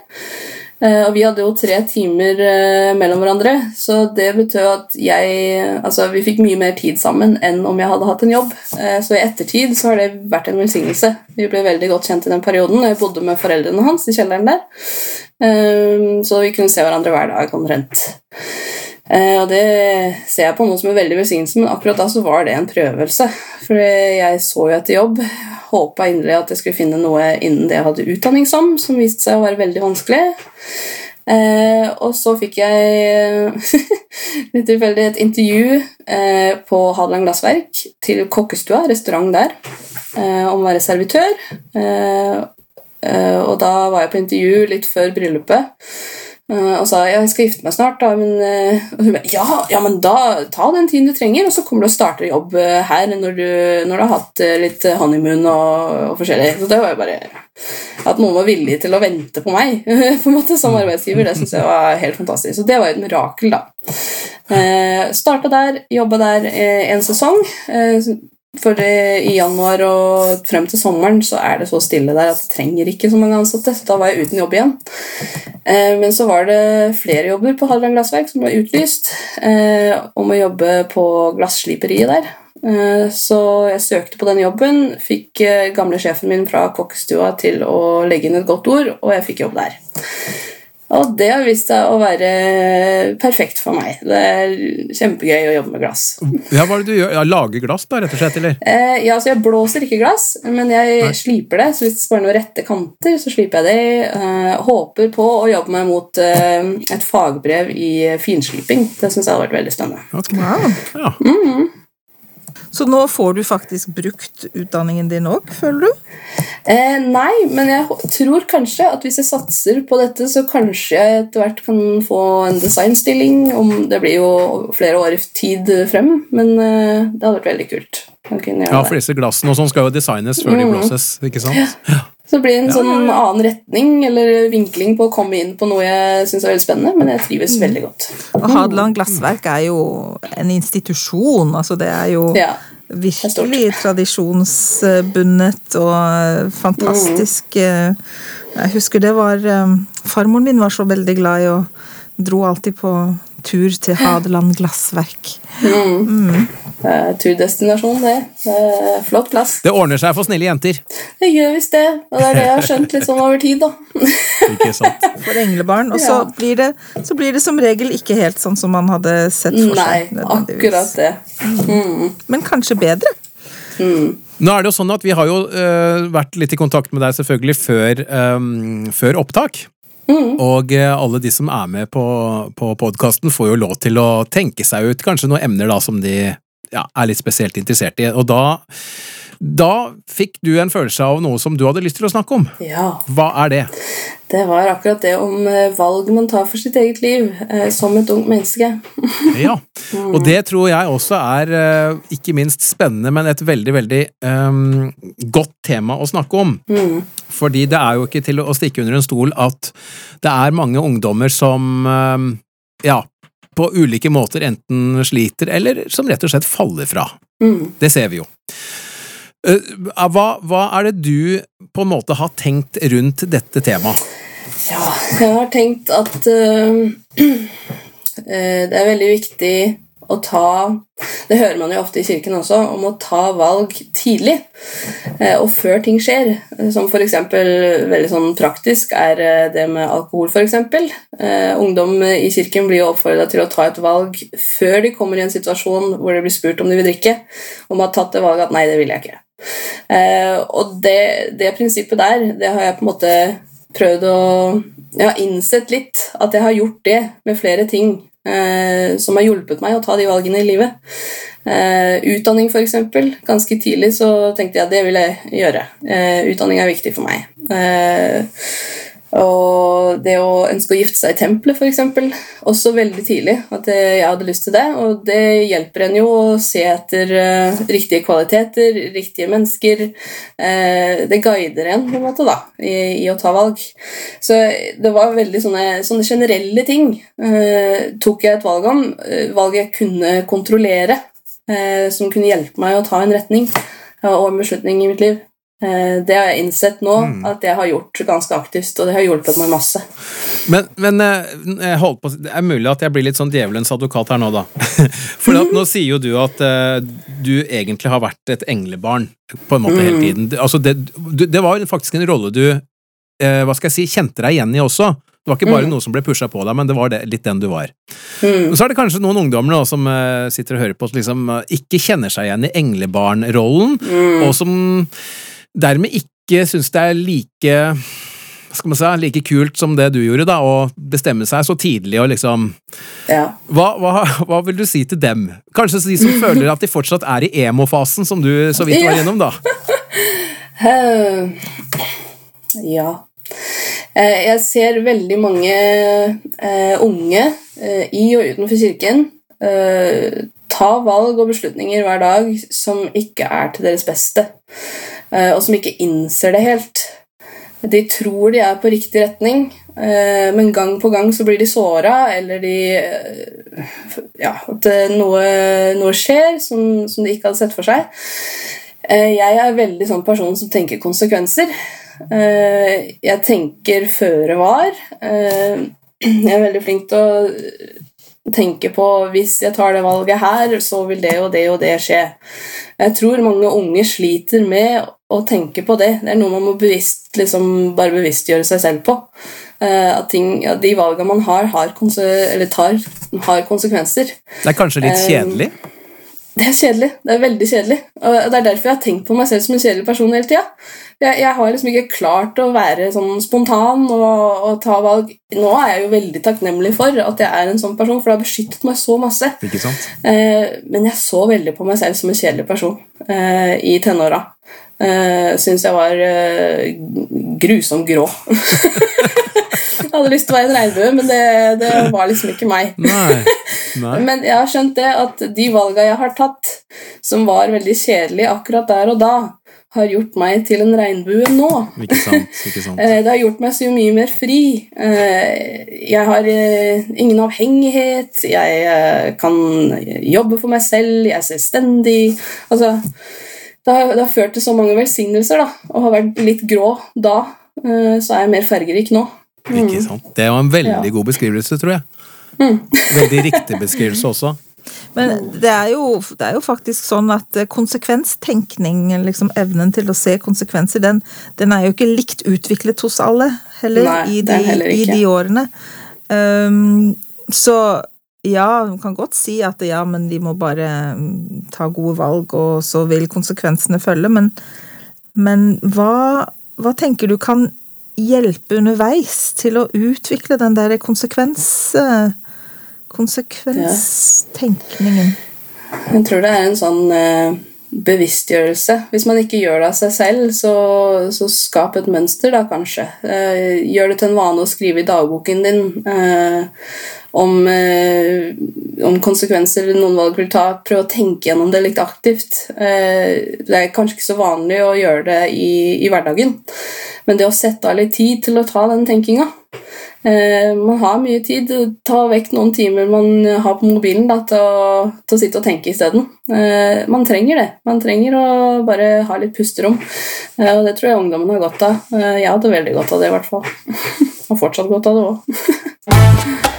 Eh, og vi hadde jo tre timer eh, mellom hverandre, så det betød at jeg Altså, vi fikk mye mer tid sammen enn om jeg hadde hatt en jobb. Eh, så i ettertid så har det vært en velsignelse. Vi ble veldig godt kjent i den perioden, jeg bodde med foreldrene hans i kjelleren der. Så vi kunne se hverandre hver dag omtrent. Eh, og det ser jeg på noe som en veldig velsignelse, men akkurat da så var det en prøvelse. For jeg så jo etter jobb, håpa inderlig at jeg skulle finne noe innen det jeg hadde utdanning som, som viste seg å være veldig vanskelig. Eh, og så fikk jeg litt tilfeldig et intervju eh, på Hadeland Glassverk til Kokkestua, restaurant der, eh, om å være servitør. Eh, eh, og da var jeg på intervju litt før bryllupet. Eh, og sa ja, jeg skal gifte meg snart, da, men eh, og hun bare, ja, ja, men da ta den tiden du trenger, og så kommer du og starter jobb eh, her når du, når du har hatt litt honeymoon og, og forskjellig. Så det var jo bare At noen var villig til å vente på meg på en måte som arbeidsgiver, det syns jeg var helt fantastisk. Så det var jo et mirakel, da. Eh, starta der, jobba der eh, en sesong. Eh, for eh, i januar og frem til sommeren så er det så stille der at det trenger ikke så mange ansatte. Så da var jeg uten jobb igjen. Eh, men så var det flere jobber på Hadeland Glassverk som var utlyst eh, om å jobbe på glassliperiet der. Så jeg søkte på den jobben, fikk gamle sjefen min fra kokkestua til å legge inn et godt ord, og jeg fikk jobb der. Og det har vist seg å være perfekt for meg. Det er kjempegøy å jobbe med glass. Ja, hva er det du gjør? Ja, lager glass, da, rett og slett? eller? Eh, ja, så Jeg blåser ikke glass, men jeg sliper det. Så hvis det skal være noen rette kanter, så sliper jeg det. Eh, håper på å jobbe meg mot eh, et fagbrev i finsliping. Det syns jeg hadde vært veldig spennende. Okay. Wow. Ja. Så nå får du faktisk brukt utdanningen din òg, føler du? Eh, nei, men jeg tror kanskje at hvis jeg satser på dette, så kanskje jeg etter hvert kan få en designstilling. Om det blir jo flere år i tid frem, men eh, det hadde vært veldig kult. ja, for disse glassene og sånn skal jo designes før de Mm. blåses, ikke sant? Så det blir en Ja, sånn annen retning eller vinkling på å komme inn på noe jeg syns er veldig spennende, men jeg trives Mm. veldig godt. Og Hadeland Glassverk er jo en institusjon. altså Det er jo Ja. virkelig tradisjonsbundet og fantastisk. eh, Jeg husker det var eh, Farmoren min var så veldig glad i og dro alltid på tur til Hadeland Glassverk. Det er turdestinasjon, det. det er flott plass. Det ordner seg for snille jenter. Det gjør visst det, og det er det jeg har skjønt litt sånn over tid, da. Ikke sant? For englebarn. Og så, Ja. blir det, så blir det som regel ikke helt sånn som man hadde sett for seg. Nei, akkurat det. Mm. Men kanskje bedre. Nå er det jo sånn at Vi har jo uh, vært litt i kontakt med deg selvfølgelig før, um, før opptak. Og øh, alle de som er med på, på podkasten, får jo lov til å tenke seg ut kanskje noen emner da som de ja, er litt spesielt interessert i. Og da Da fikk du en følelse av noe som du hadde lyst til å snakke om. Ja. Hva er det? Det var akkurat det om eh, valg man tar for sitt eget liv eh, som et ungt menneske. Ja, og det tror jeg også er eh, ikke minst spennende, men et veldig, veldig um, godt tema å snakke om. Mm. Fordi det er jo ikke til å stikke under en stol at det er mange ungdommer som um, ja, på ulike måter enten sliter eller som rett og slett faller fra. Mm. Det ser vi jo. Eh, Hva, hva er det du på en måte har tenkt rundt dette temaet? Ja, jeg har tenkt at uh, det er veldig viktig å ta Det hører man jo ofte i kirken også, om å ta valg tidlig. eh, og før ting skjer. Eh, Som f.eks. veldig sånn praktisk er eh, det med alkohol, f.eks. Ungdom i kirken blir jo oppfordra til å ta et valg før de kommer i en situasjon hvor de blir spurt om de vil drikke, og man har tatt det valget at 'nei, det vil jeg ikke'. Og det, det prinsippet der, det har jeg på en måte prøvd å Jeg har innsett litt at jeg har gjort det med flere ting som har hjulpet meg å ta de valgene i livet. Eh, utdanning, f.eks. Ganske tidlig så tenkte jeg at det vil jeg gjøre. Eh, utdanning er viktig for meg. Og det å ønske å gifte seg i tempelet, f.eks. Også veldig tidlig at jeg hadde lyst til det. Og det hjelper en jo å se etter uh, riktige kvaliteter, riktige mennesker. Uh, det guider en på en måte da, i, i å ta valg. Så det var veldig sånne, sånne generelle ting uh, tok jeg et valg om. valg jeg kunne kontrollere, som kunne hjelpe meg å ta en retning og en beslutning i mitt liv. Eh, Det har jeg innsett nå, at jeg har gjort ganske aktivt, og det har hjulpet meg masse. Men, men eh, på, det er mulig at jeg blir litt sånn djevelens advokat her nå, da. For at nå sier jo du at eh, du egentlig har vært et englebarn på en måte hele tiden. Altså, det, det var faktisk en rolle du hva skal jeg si, kjente deg igjen i også. Det var ikke bare noe som ble pusha på deg, men det var det, litt den du var. Mm. Så er det kanskje noen ungdommer nå som uh, sitter og hører på, som liksom uh, ikke kjenner seg igjen i englebarnrollen, Mm. og som dermed ikke syns det er like skal man si, like kult som det du gjorde, da, å bestemme seg så tidlig og liksom Ja. hva, hva, hva vil du si til dem? Kanskje de som føler at de fortsatt er i emo-fasen, som du så vidt var gjennom, da? Ja. Eh, Jeg ser veldig mange eh, unge eh, i og utenfor kirken ta valg og beslutninger hver dag som ikke er til deres beste, eh, og som ikke innser det helt. De tror de er på riktig retning, eh, men gang på gang så blir de såra, eller de eh, Ja, at noe, noe skjer som, som de ikke hadde sett for seg. Jeg er veldig sånn person som tenker konsekvenser. Jeg tenker føre var. Jeg er veldig flink til å tenke på hvis jeg tar det valget her, så vil det og det og det skje. Jeg tror mange unge sliter med å tenke på det. Det er noe man må bevisst, liksom, bare bevisstgjøre seg selv på. Eh, At ting, at de valgene man har, har, konse eller tar, har konsekvenser. Det er kanskje litt kjedelig? kjedelig? Det er kjedelig. Det er veldig kjedelig. Og det er derfor jeg har tenkt på meg selv som en kjedelig person hele tida. Jeg, jeg har liksom ikke klart å være sånn spontan og, og ta valg. Nå er jeg jo veldig takknemlig for at jeg er en sånn person, for det har beskyttet meg så masse. Ikke sant? Eh, men jeg så veldig på meg selv som en kjedelig person eh, i tenåra. Eh, Syns jeg var eh, grusomt grå. hadde lyst til å være en regnbue, men det, det var liksom ikke meg. Nei. Nei. Men jeg har skjønt det at de valga jeg har tatt, som var veldig kjedelige akkurat der og da, har gjort meg til en regnbue nå. Ikke sant. Ikke sant. Eh, Det har gjort meg så mye mer fri. Eh, Jeg har eh, ingen avhengighet. Jeg kan jobbe for meg selv. Jeg er selvstendig. Altså, det har, det har ført til så mange velsignelser. da, Og har vært litt grå da, så er jeg mer fargerik nå. Ikke sant. Det var en veldig Ja. god beskrivelse, tror jeg. Veldig riktig beskrivelse også. Men det er, jo, det er jo faktisk sånn at eh, konsekvenstenkning, liksom evnen til å se konsekvenser, den, den er jo ikke likt utviklet hos alle heller, Nei, i, de, er heller i de årene. Um, så ja, man kan godt si at ja, men de må bare mm, ta gode valg, og så vil konsekvensene følge, men, men hva, hva tenker du kan hjelpe underveis til å utvikle den der konsekvens... eh, konsekvenstenkningen. Jeg tror det er en sånn eh, bevisstgjørelse. Hvis man ikke gjør det av seg selv, så, så skap et mønster, da kanskje. Eh, gjør det til en vane å skrive i dagboken din eh, om, eh, om, konsekvenser noen valg vil ta. Prøv å tenke gjennom det litt aktivt. Eh, det er kanskje ikke så vanlig å gjøre det i, i hverdagen, men det å sette av litt tid til å ta den tenkinga man har mye tid. Ta vekk noen timer man har på mobilen da, til, å, til, å, sitte og tenke isteden. Eh, man trenger det. Man trenger å bare ha litt pusterom. Eh, og det tror jeg ungdommen har godt av. jeg hadde veldig godt av det, i hvert fall. og fortsatt godt av det òg.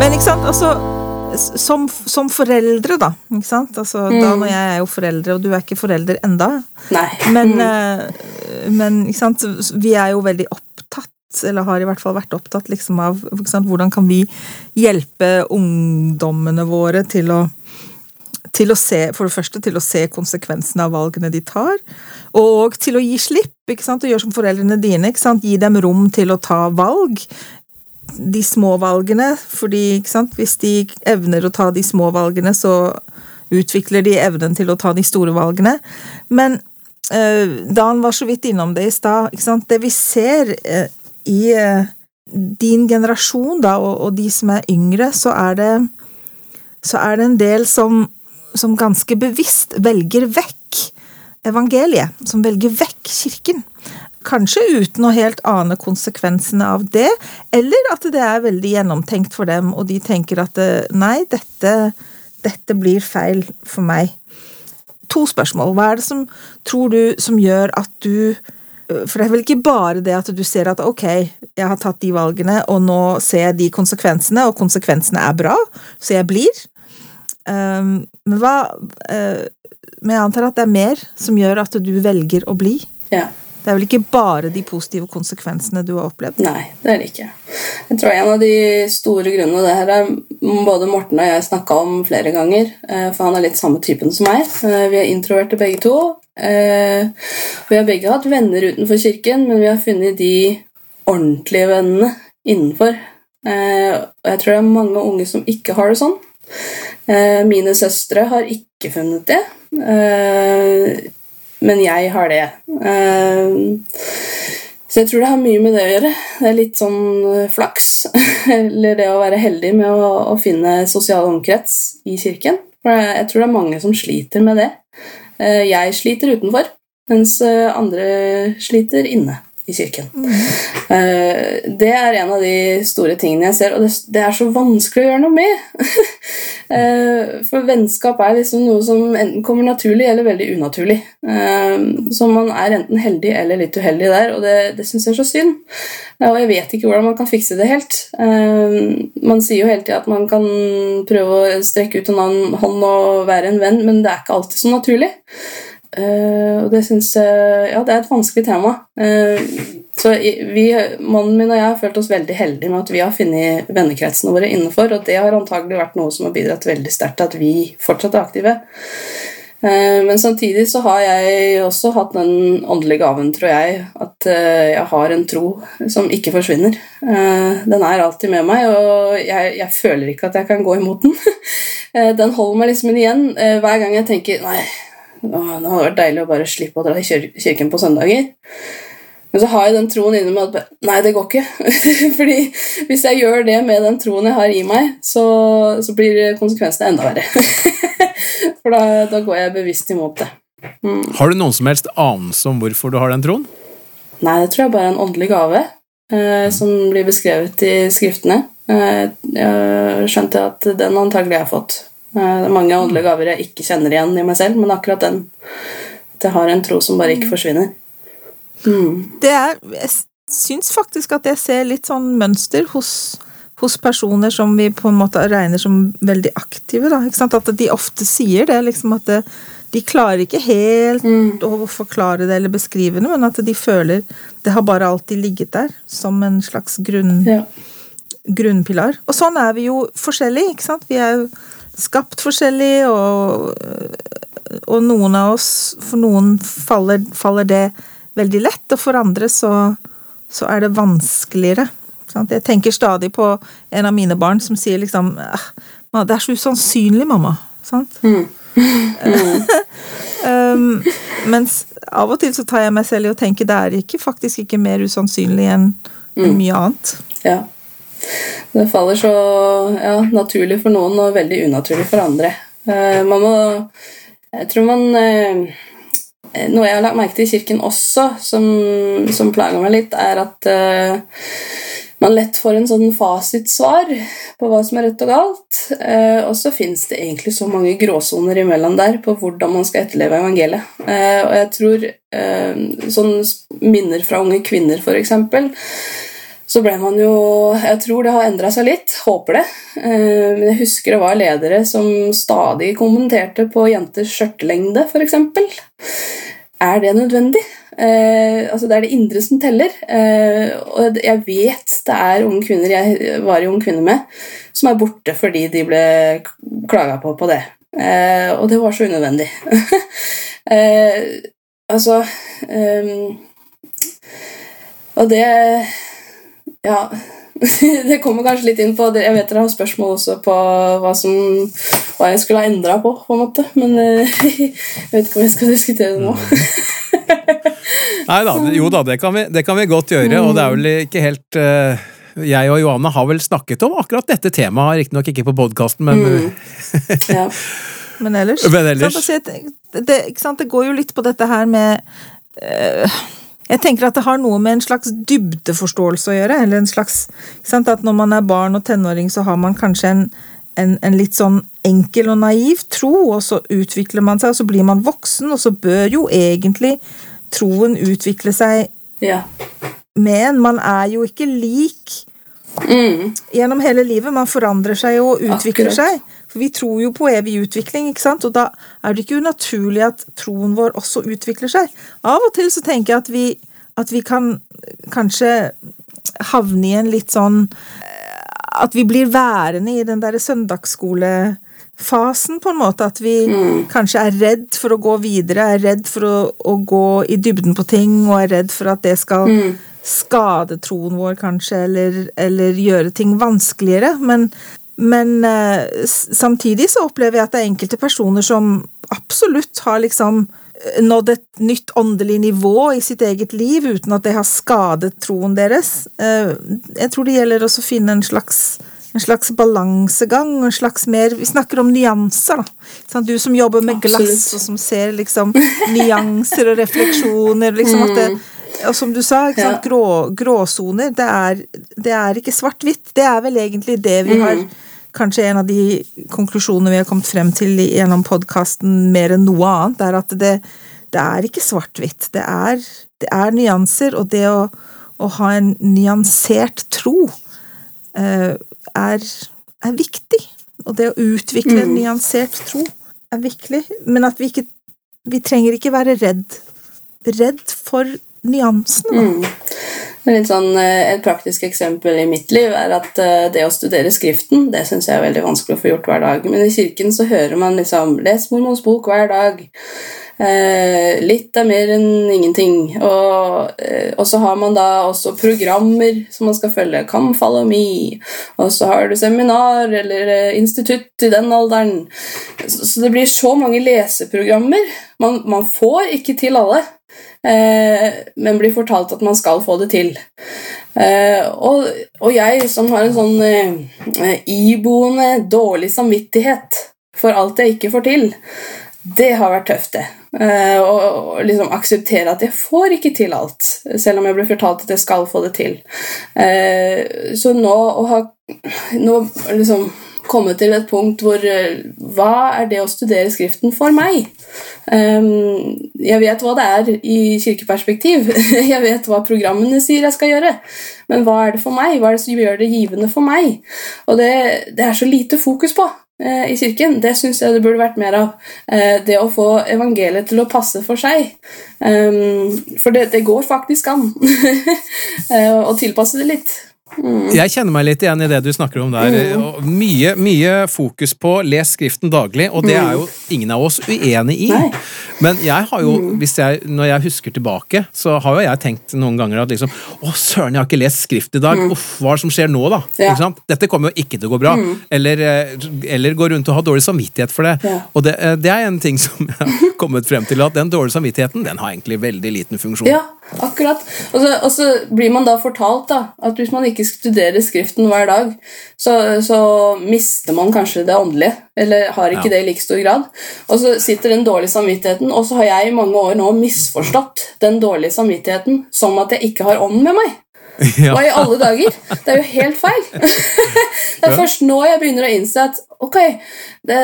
Men ikke sant, altså som, som, foreldre, da. Ikke sant? Altså, mm. Da når jeg er jo foreldre, og du er ikke forelder enda. Nei. Men, mm. men ikke sant? vi er jo veldig opptatt, eller har i hvert fall vært opptatt liksom, av sant, hvordan kan vi hjelpe ungdommene våre til å til å se, for det første til å se konsekvensene av valgene de tar, og til å gi slipp. ikke sant, og Gjøre som foreldrene dine. ikke sant, Gi dem rom til å ta valg de små valgene, fordi hvis de evner å ta de små valgene, så utvikler de evnen til å ta de store valgene. Men uh, Dan var så vidt innom det i stad. Det vi ser uh, i uh, din generasjon, da, og, og, de som er yngre, så er det, så er det en del som, som ganske bevisst velger vekk evangeliet. Som velger vekk kirken. Kanskje uten å helt ane konsekvensene av det, eller at det er veldig gjennomtenkt for dem, og de tenker at eh, nei, dette, dette blir feil for meg. To spørsmål. Hva er det som tror du som gjør at du eh, for det er vel ikke bare det at du ser at ok, jeg har tatt de valgene, og nå ser jeg de konsekvensene, og konsekvensene er bra, så jeg blir. Um, men hva uh, Men jeg antar at det er mer som gjør at du velger å bli? Ja. Det er vel ikke bare de positive konsekvensene du har opplevd? Nei, det er det ikke. Jeg tror en av de store grunnene det her er både Morten og jeg snakka om flere ganger, eh, for han er litt samme typen som meg. Eh, vi er introverte begge to. Eh, vi har begge hatt venner utenfor kirken, men vi har funnet de ordentlige vennene innenfor. Og jeg tror det er mange unge som ikke har det sånn. Mine søstre har ikke funnet det men jeg har det. Uh, så jeg tror det har mye med det å gjøre. Det er litt sånn uh, flaks. Eller det å være heldig med å, finne sosial omkrets i kirken. For jeg tror det er mange som sliter med det. Uh, jeg sliter utenfor, mens andre sliter inne i kirken. Mm. Det er en av de store tingene jeg ser, og det er så vanskelig å gjøre noe med. Eh, for vennskap er liksom noe som enten kommer naturlig eller veldig unaturlig. Eh, så man er enten heldig eller litt uheldig der, og det, det syns jeg er så synd. Og jeg vet ikke hvordan man kan fikse det helt. Man sier jo hele tida at man kan prøve å strekke ut en annen hånd og være en venn, men det er ikke alltid så naturlig. Uh, og det syns jeg Ja, det er et vanskelig tema. Uh, så vi, Mannen min og jeg har følt oss veldig heldige med at vi har funnet vennekretsene våre innenfor, og det har antagelig vært noe som har bidratt veldig sterkt til at vi fortsatt er aktive. Uh, men samtidig så har jeg også hatt den åndelige gaven, tror jeg, at jeg har en tro som ikke forsvinner. Den er alltid med meg, og jeg, jeg føler ikke at jeg kan gå imot den. den holder meg liksom igjen hver gang jeg tenker Nei, det hadde vært deilig å bare slippe å dra i kirken på søndager. Men så har jeg den troen inni meg at nei, det går ikke. Fordi hvis jeg gjør det med den troen jeg har i meg, så, så blir konsekvensene enda verre. For da, da, går jeg bevisst imot det. Mm. Har du noen som helst anelse om hvorfor du har den troen? Nei, det tror jeg bare er en åndelig gave eh, som blir beskrevet i skriftene. Eh, jeg skjønte at den antagelig har jeg fått. Eh, det er mange åndelige gaver jeg ikke kjenner igjen i meg selv, men akkurat den At jeg har en tro som bare ikke forsvinner. Mm. Det er Jeg syns faktisk at jeg ser litt sånn mønster hos, hos personer som vi på en måte regner som veldig aktive. Da, At de ofte sier det. liksom at det, de klarer ikke helt mm. å forklare det eller beskrive det, men at de føler det har bare alltid ligget der som en slags grunn, ja. grunnpilar. Og sånn er vi jo forskjellige. ikke sant? Vi er jo skapt forskjellig, og, og noen av oss For noen faller, faller, det veldig lett, og for andre så, så er det vanskeligere. Sant? Jeg tenker stadig på en av mine barn som sier liksom «Ah, Det er så usannsynlig, mamma. Sant? um, mens av og til så tar jeg meg selv i å tenke det er ikke, faktisk ikke mer usannsynlig enn enn mye annet. Ja. Det faller så ja, naturlig for noen og veldig unaturlig for andre. Eh, man må Jeg tror man eh, Noe jeg har lagt merke til i kirken også, som, som plager meg litt, er at eh, man lett får en sånn fasitsvar på hva som er rett og galt. Eh, og så fins det egentlig så mange gråsoner imellom der på hvordan man skal etterleve evangeliet. Eh, og jeg tror eh, sånn minner fra unge kvinner, f.eks. Så ble man jo Jeg tror det har endra seg litt. Håper det. Eh, men jeg husker det var ledere som stadig kommenterte på jenters skjørtelengde, f.eks. Er det nødvendig? Eh, altså Det er det indre som teller. Eh, og jeg vet det er unge kvinner jeg var i Ung kvinne med, som er borte fordi de ble klaga på på det. Eh, og det var så unødvendig. eh, altså ehm, Og det Ja. Det kommer kanskje litt inn på det. Jeg vet dere har spørsmål også på hva, som, hva jeg skulle ha endra på, på en måte. Men eh, jeg vet ikke om jeg skal diskutere det nå. Nei da, jo da, det kan vi, det kan vi godt gjøre, og det er vel ikke helt eh, Jeg og Johanne har vel snakket om akkurat dette temaet, riktignok ikke på podkasten, men Ja. Men ellers, Men ellers. Sant, det, ikke sant, det går jo litt på dette her med eh, Jeg tenker at det har noe med en slags dybdeforståelse å gjøre. eller en slags, At når man er barn og tenåring, så har man kanskje en, en, en litt sånn enkel og naiv tro, og så utvikler man seg, og så blir man voksen, og så bør jo egentlig troen utvikle seg ja. med en. Man er jo ikke lik Mm. gjennom hele livet. Man forandrer seg og utvikler Akkurat. seg. For vi tror jo på evig utvikling, ikke sant? og da er det ikke unaturlig at troen vår også utvikler seg. Av og til så tenker jeg at vi, at vi kan kanskje havne i en litt sånn eh, At vi blir værende i den derre søndagsskolefasen, på en måte. At vi kanskje er redd for å gå videre, er redd for å, å gå i dybden på ting, og er redd for at det skal skade troen vår, kanskje, eller, eller gjøre ting vanskeligere. Men, men eh, samtidig så opplever jeg at det er enkelte personer som absolutt har liksom eh, nådd et nytt åndelig nivå i sitt eget liv uten at det har skadet troen deres. Eh, Jeg tror det gjelder også å finne en slags en slags balansegang, en slags mer Vi snakker om nyanser, da. Sånn, Du som jobber med glass, Absolutt. og som ser liksom nyanser og refleksjoner, liksom at det og som du sa, ikke sant, grå, gråsoner, det er, det er ikke svart-hvitt. Det er vel egentlig det vi har Kanskje en av de konklusjonene vi har kommet frem til gjennom podkasten mer enn noe annet, er at det, det er ikke svart-hvitt. Det, det er nyanser, og det å, å ha en nyansert tro uh, er, er viktig. Og det å utvikle en nyansert tro er viktig, men at vi ikke Vi trenger ikke være redd, redd for nyansene, er Litt sånn, eh, et praktisk eksempel i mitt liv er at eh, det å studere Skriften det synes jeg er veldig vanskelig å få gjort hver dag. Men i kirken så hører man liksom 'Les mormons bok hver dag'. Eh, litt er mer enn ingenting. Og, eh, så har man da også programmer som man skal følge. Come follow me. Og så har du seminar eller eh, institutt i den alderen. Så, så det blir så mange leseprogrammer. Man, man får ikke til alle men blir fortalt at man skal få det til. Eh, og, og jeg som har en sånn eh, iboende dårlig samvittighet for alt jeg ikke får til, det har vært tøft, det. Eh, og liksom akseptere at jeg får ikke til alt, selv om jeg blir fortalt at jeg skal få det til. Eh, så nå å ha nå liksom komme til et punkt hvor eh, Hva er det å studere Skriften for meg? Um, jeg vet hva det er i kirkeperspektiv. Jeg vet hva programmene sier jeg skal gjøre. Men hva er det for meg? Hva er det som gjør det givende for meg? Og det, det er så lite fokus på eh, i kirken. Det syns jeg det burde vært mer av. Eh, det å få evangeliet til å passe for seg. Um, for det, det går faktisk an å tilpasse det litt. Jeg kjenner meg litt igjen i det du snakker om der. Og Mye, mye fokus på les Skriften daglig, og det er jo ingen av oss uenig i. Nei. Men jeg har jo, hvis jeg, når jeg husker tilbake, så har jo jeg tenkt noen ganger at liksom Å, søren, jeg har ikke lest Skrift i dag. Uff, hva er det som skjer nå, da? Ja. Dette kommer jo ikke til å gå bra. Eller, eh, eller gå rundt og ha dårlig samvittighet for det. Ja. Og det, eh, det er en ting som jeg har kommet frem til, at den dårlige samvittigheten den har egentlig veldig liten funksjon. Ja, akkurat. Og så, og så blir man da fortalt da, at hvis man ikke studerer Skriften hver dag, så, så mister man kanskje det åndelige, eller har ikke Ja. det i like stor grad. Og så sitter den dårlige samvittigheten, og så har jeg i mange år nå misforstått den dårlige samvittigheten som at jeg ikke har ånd med meg. Ja. Hva i alle dager? Det er jo helt feil. det er først nå jeg begynner å innse at ok, det,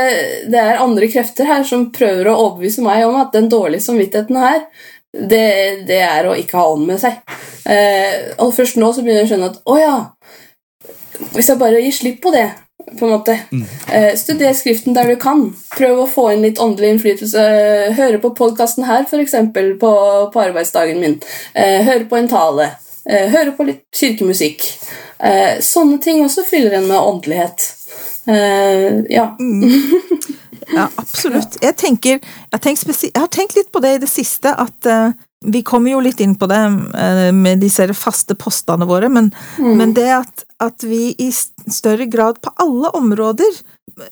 det er andre krefter her som prøver å overbevise meg om at den dårlige samvittigheten her, det, det er å ikke ha ånd med seg. Eh, og først nå så begynner jeg å skjønne at å ja, hvis jeg bare gir slipp på det på en måte. Eh, studer Skriften der du kan. Prøv å få inn litt åndelig innflytelse. Høre på podkasten her, f.eks. På, på arbeidsdagen min. Eh, høre på en tale. Eh, høre på litt kirkemusikk. Eh, sånne ting også fyller en med åndelighet. ja. ja. Ja, absolutt. Jeg, tenker, jeg, jeg har tenkt litt på det i det siste, at uh, vi kommer jo litt inn på det uh, med disse faste postene våre, men, men det at, at vi i større grad på alle områder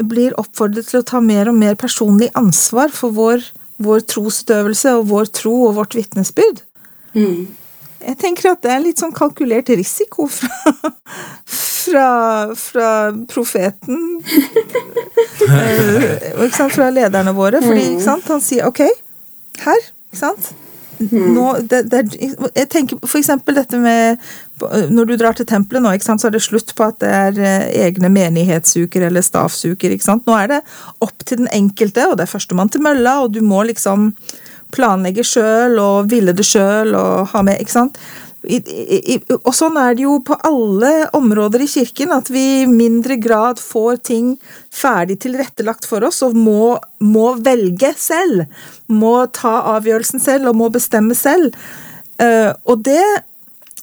blir oppfordret til å ta mer og mer personlig ansvar for vår, vår trosutøvelse og vår tro og vårt vitnesbyrd. Mm. Jeg tenker at det er litt sånn kalkulert risiko fra, fra, fra profeten eh, Fra lederne våre. Fordi han sier ok, her, ikke sant nå, det, det, jeg tenker for eksempel dette med Når du drar til tempelet nå, sant, så er det slutt på at det er eh, egne menighetsuker eller stavsuker. ikke sant? Nå er det opp til den enkelte, og det er førstemann til mølla, og du må liksom planlegge sjøl og ville det sjøl og ha med, ikke sant. I, i, og sånn er det jo på alle områder i kirken, at vi i mindre grad får ting ferdig tilrettelagt for oss og må, må velge selv. Må ta avgjørelsen selv og må bestemme selv. Uh, og det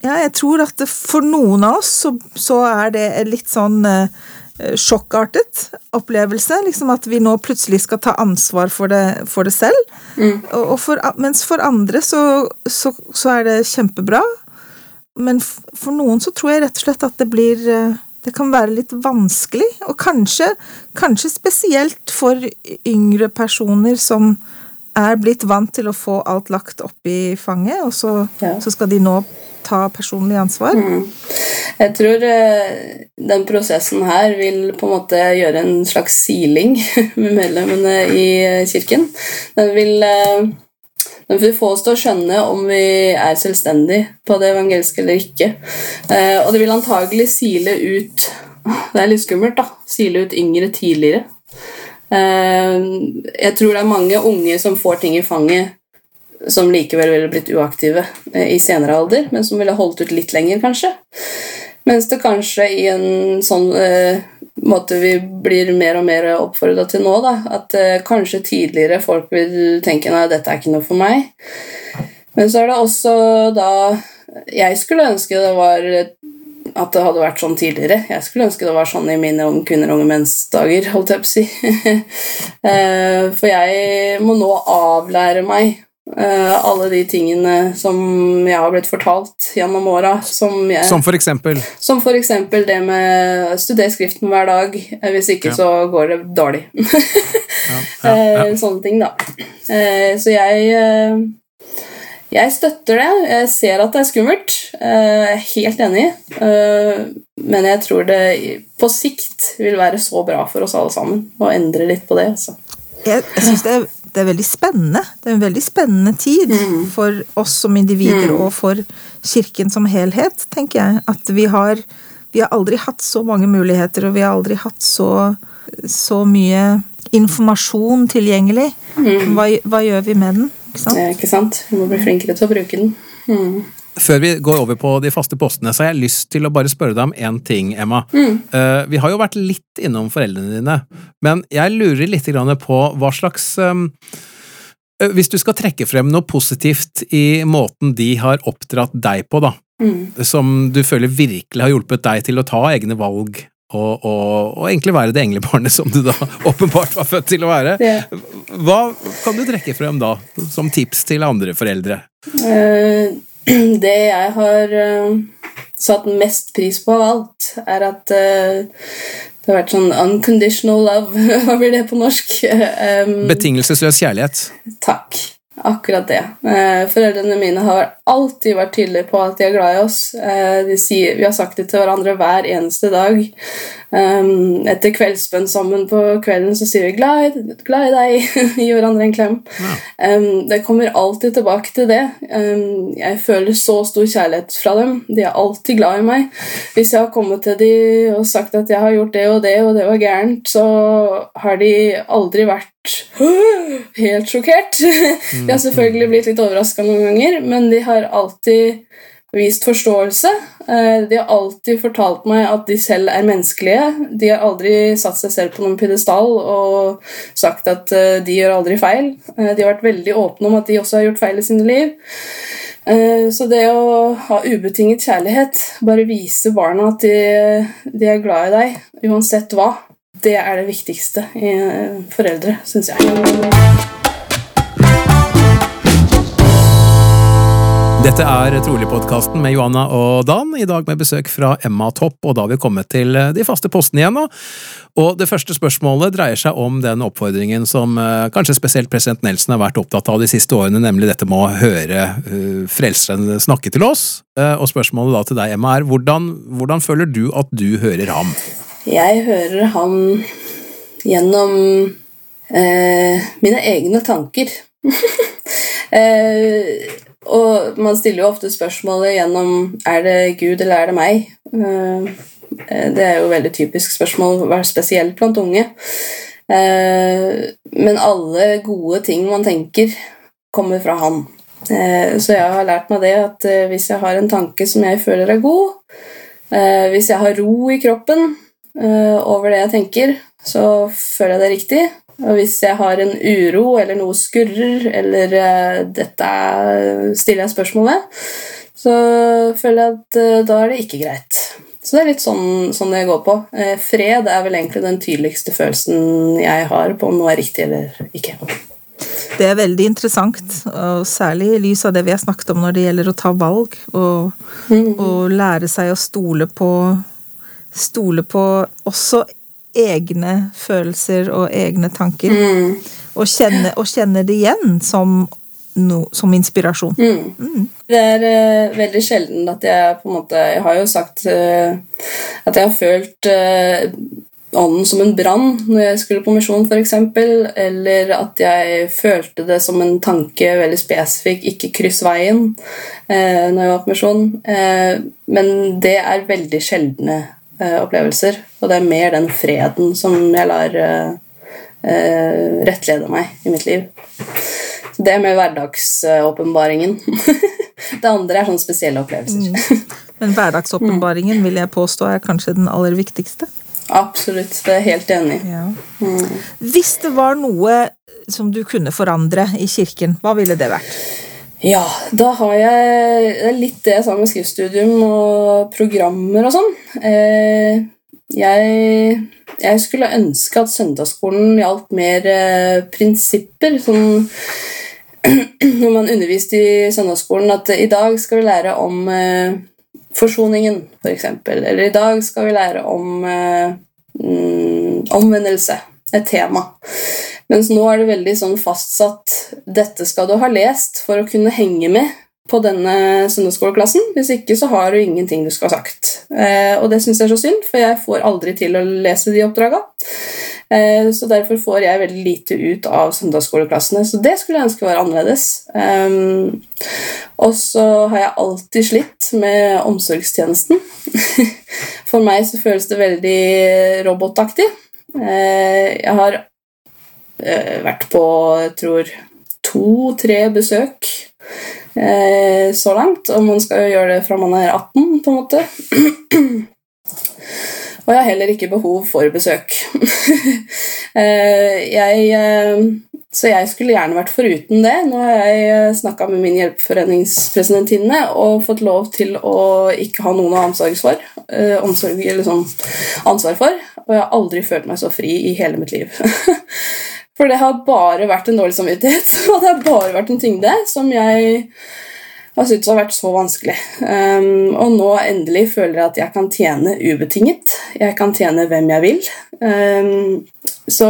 ja, jeg tror at for noen av oss så, så er det litt sånn eh, sjokkartet opplevelse. Liksom at vi nå plutselig skal ta ansvar for det, for det selv. Og, og for, mens for andre så, så, så er det kjempebra. Men for noen så tror jeg rett og slett at det blir eh, Det kan være litt vanskelig. Og kanskje, kanskje spesielt for yngre personer som er blitt vant til å få alt lagt opp i fanget, og så, Ja. så skal de nå ta personlig ansvar. Jeg tror eh, den prosessen her vil på en måte gjøre en slags siling med medlemmene i eh, kirken. Den vil, eh, den vil få oss til å skjønne om vi er selvstendige på det evangeliske eller ikke. Og det vil antagelig sile ut Det er litt skummelt, da. Sile ut yngre tidligere. Jeg tror det er mange unge som får ting i fanget som likevel ville blitt uaktive eh, i senere alder, men som ville holdt ut litt lenger, kanskje. Mens det kanskje i en sånn eh, måte vi blir mer og mer oppfordra til nå, da, at eh, kanskje tidligere folk vil tenke nei, dette er ikke noe for meg. Men så er det også da Jeg skulle ønske det var at det hadde vært sånn tidligere. Jeg skulle ønske det var sånn i mine unge kvinner og unge menns dager, holdt jeg på å si. Eh, For jeg må nå avlære meg alle de tingene som jeg har blitt fortalt gjennom åra. Som, jeg- Som for eksempel. som for eksempel det med studer Skriften hver dag. eh, Hvis ikke Ja. så går det dårlig. Ja, ja, ja. Eh, Sånne ting, da. Eh, Så jeg eh, Jeg støtter det. Jeg ser at det er skummelt. Eh, Jeg er helt enig. Eh, Men jeg tror det på sikt vil være så bra for oss alle sammen å endre litt på det. Så. Jeg, jeg syns det, er- det er veldig spennende. Det er en veldig spennende tid for oss som individer og for kirken som helhet, tenker jeg. At vi har, vi har aldri hatt så mange muligheter, og vi har aldri hatt så, så mye informasjon tilgjengelig. Hva, hva gjør vi med den? Ikke sant? Ikke sant? Vi må bli flinkere til å bruke den. Mm. Før vi går over på de faste postene, så har jeg lyst til å bare spørre deg om én ting, Emma. Eh, vi har jo vært litt innom foreldrene dine, men jeg lurer litt på hva slags um, uh, Hvis du skal trekke frem noe positivt i måten de har oppdratt deg på, da, Mm. som du føler virkelig har hjulpet deg til å ta egne valg, og, og, og egentlig være det englebarnet som du da åpenbart var født til å være, hva kan du trekke frem da, som tips til andre foreldre? eh, det jeg har eh, satt mest pris på av alt, er at eh, det har vært sånn unconditional love. Hva blir det på norsk? Um, Betingelsesløs kjærlighet. Takk. Akkurat det. Eh, foreldrene mine har alltid vært tydelige på at de er glad i oss. Eh, de sier, vi har sagt det til hverandre hver eneste dag. Um, etter kveldsbønn sammen på kvelden så sier vi 'glad i, glad i deg', gir hverandre en klem. Um, det kommer alltid tilbake til det. Um, jeg føler så stor kjærlighet fra dem. De er alltid glad i meg. Hvis jeg har kommet til dem og sagt at jeg har gjort det og det, og det var gærent, så har de aldri vært helt sjokkert. De har selvfølgelig blitt litt overraska noen ganger, men de har alltid vist forståelse. Eh, De har alltid fortalt meg at de selv er menneskelige. De har aldri satt seg selv på noen pidestall og sagt at eh, de gjør aldri feil. Eh, De har vært veldig åpne om at de også har gjort feil i sine liv. Så det å ha ubetinget kjærlighet, bare vise barna at de, de er glad i deg, uansett hva, det er det viktigste i eh, foreldre, syns jeg. Dette er Trolig-podkasten med Johanna og Dan, i dag med besøk fra Emma Topp, og da har vi kommet til eh, de faste postene igjen. Og det første spørsmålet dreier seg om den oppfordringen som eh, kanskje spesielt president Nelson har vært opptatt av de siste årene, nemlig dette med å høre frelseren snakke til oss. Og spørsmålet da til deg, Emma, er hvordan, hvordan føler du at du hører ham? Jeg hører han gjennom eh, mine egne tanker. eh, og man stiller jo ofte spørsmålet gjennom er det Gud eller er det meg. Eh, eh, det er jo veldig typisk spørsmål, spesielt blant unge. Eh, men alle gode ting man tenker, kommer fra han. Eh, så jeg har lært meg det at hvis jeg har en tanke som jeg føler er god, hvis jeg har ro i kroppen over det jeg tenker, så føler jeg det riktig. Og hvis jeg har en uro eller noe skurrer, eller eh, dette er- stiller jeg spørsmål ved, så føler jeg at eh, da er det ikke greit. Så det er litt sånn, sånn det går på. Eh, fred er vel egentlig den tydeligste følelsen jeg har på om noe er riktig eller ikke. Det er veldig interessant, og særlig i lys av det vi har snakket om når det gjelder å ta valg, og, og lære seg å stole på Stole på også egne følelser og egne tanker. Og, kjenne, og kjenne det igjen som, no, som inspirasjon. Det er uh, veldig sjelden at jeg på en måte Jeg har jo sagt uh, at jeg har følt uh, ånden som en brann når jeg skulle på misjon, f.eks. Eller at jeg følte det som en tanke veldig spesifikk, ikke kryss veien, eh, når jeg var på misjon. Eh, men det er veldig sjeldne opplevelser, og det er mer den freden som jeg lar eh, eh, rettlede meg i mitt liv. Så det er med hverdagsåpenbaringen. det andre er sånne spesielle opplevelser. Men hverdagsåpenbaringen vil jeg påstå er kanskje den aller viktigste. Absolutt. Det er jeg helt enig i. Ja. Hvis det var noe som du kunne forandre i kirken, hva ville det vært? Ja, da har jeg litt det jeg sa med skriftstudium og programmer og sånn. Eh, jeg, jeg skulle ønske at søndagsskolen gjaldt mer eh, prinsipper. Sånn når man underviste i søndagsskolen at i dag skal vi lære om eh, forsoningen, f.eks. Eller i dag skal vi lære om mm, omvendelse. Et tema. Mens nå er det veldig sånn fastsatt dette skal du ha lest for å kunne henge med på denne søndagsskoleklassen. Hvis ikke så har du ingenting du skal ha sagt. Eh, og det syns jeg er så synd, for jeg får aldri til å lese de oppdraga. Eh, så derfor får jeg veldig lite ut av søndagsskoleklassene. Så det skulle jeg ønske var annerledes. Um, og så har jeg alltid slitt med omsorgstjenesten. For meg så føles det veldig robotaktig. Eh, jeg har vært på, jeg tror, to-tre besøk eh, så langt. Og man skal jo gjøre det fra man er 18, på en måte. Og jeg har heller ikke behov for besøk. Eh, jeg eh, så jeg skulle gjerne vært foruten det. Nå har jeg snakka med min hjelpeforeningspresidentinne og fått lov til å ikke ha noen å ha eh, sånn, ansvar for. Og jeg har aldri følt meg så fri i hele mitt liv. For det har bare vært en dårlig samvittighet, og det har bare vært en tyngde som jeg har syntes har vært så vanskelig. Um, og nå endelig føler jeg at jeg kan tjene ubetinget. Jeg kan tjene hvem jeg vil. Um, så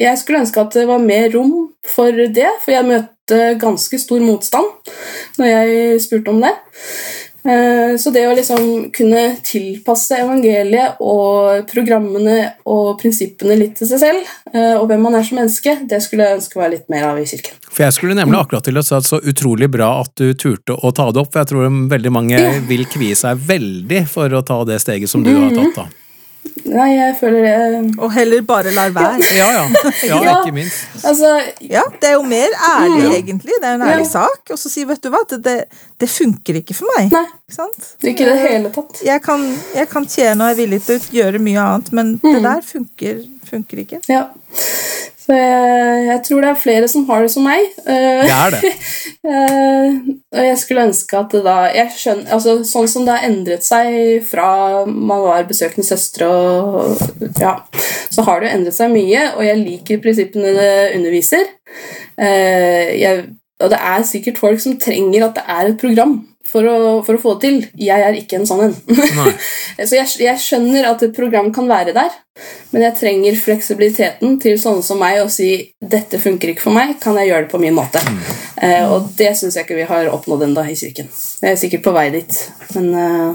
jeg skulle ønske at det var mer rom for det, for jeg møtte ganske stor motstand når jeg spurte om det. Eh, så det å liksom kunne tilpasse evangeliet og programmene og prinsippene litt til seg selv, eh, og hvem man er som menneske, det skulle jeg ønske var litt mer av i kirken. For Jeg skulle nemlig akkurat til å si at så utrolig bra at du turte å ta det opp, for jeg tror veldig mange vil kvie seg veldig for å ta det steget som du har tatt. da. Nei, jeg føler det Og heller bare lar være. Ja, ja. Ja, Ja. ikke minst. Altså, Ja, Det er jo mer ærlig, Mm. egentlig. Det er en ærlig Ja. sak. Og så si, vet du hva, det, det, det funker ikke for meg. nei, Ikke sant? ikke i det hele tatt. Jeg kan, jeg kan tjene og er villig til å gjøre mye annet, men Mm. det der funker, funker ikke. Ja. Så jeg, jeg tror det er flere som har det som meg. Eh, Det er det. Eh, og jeg skulle ønske at det da jeg skjønner, altså Sånn som det har endret seg fra man var besøkende søstre og ja, Så har det jo endret seg mye, og jeg liker prinsippene det underviser. Eh, jeg, og det er sikkert folk som trenger at det er et program for å, for å få det til. Jeg er ikke en sånn en. Så jeg, jeg skjønner at et program kan være der, men jeg trenger fleksibiliteten til sånne som meg å si 'dette funker ikke for meg, kan jeg gjøre det på min måte'? Eh, og det syns jeg ikke vi har oppnådd ennå i kirken. Jeg er sikkert på vei dit, men eh,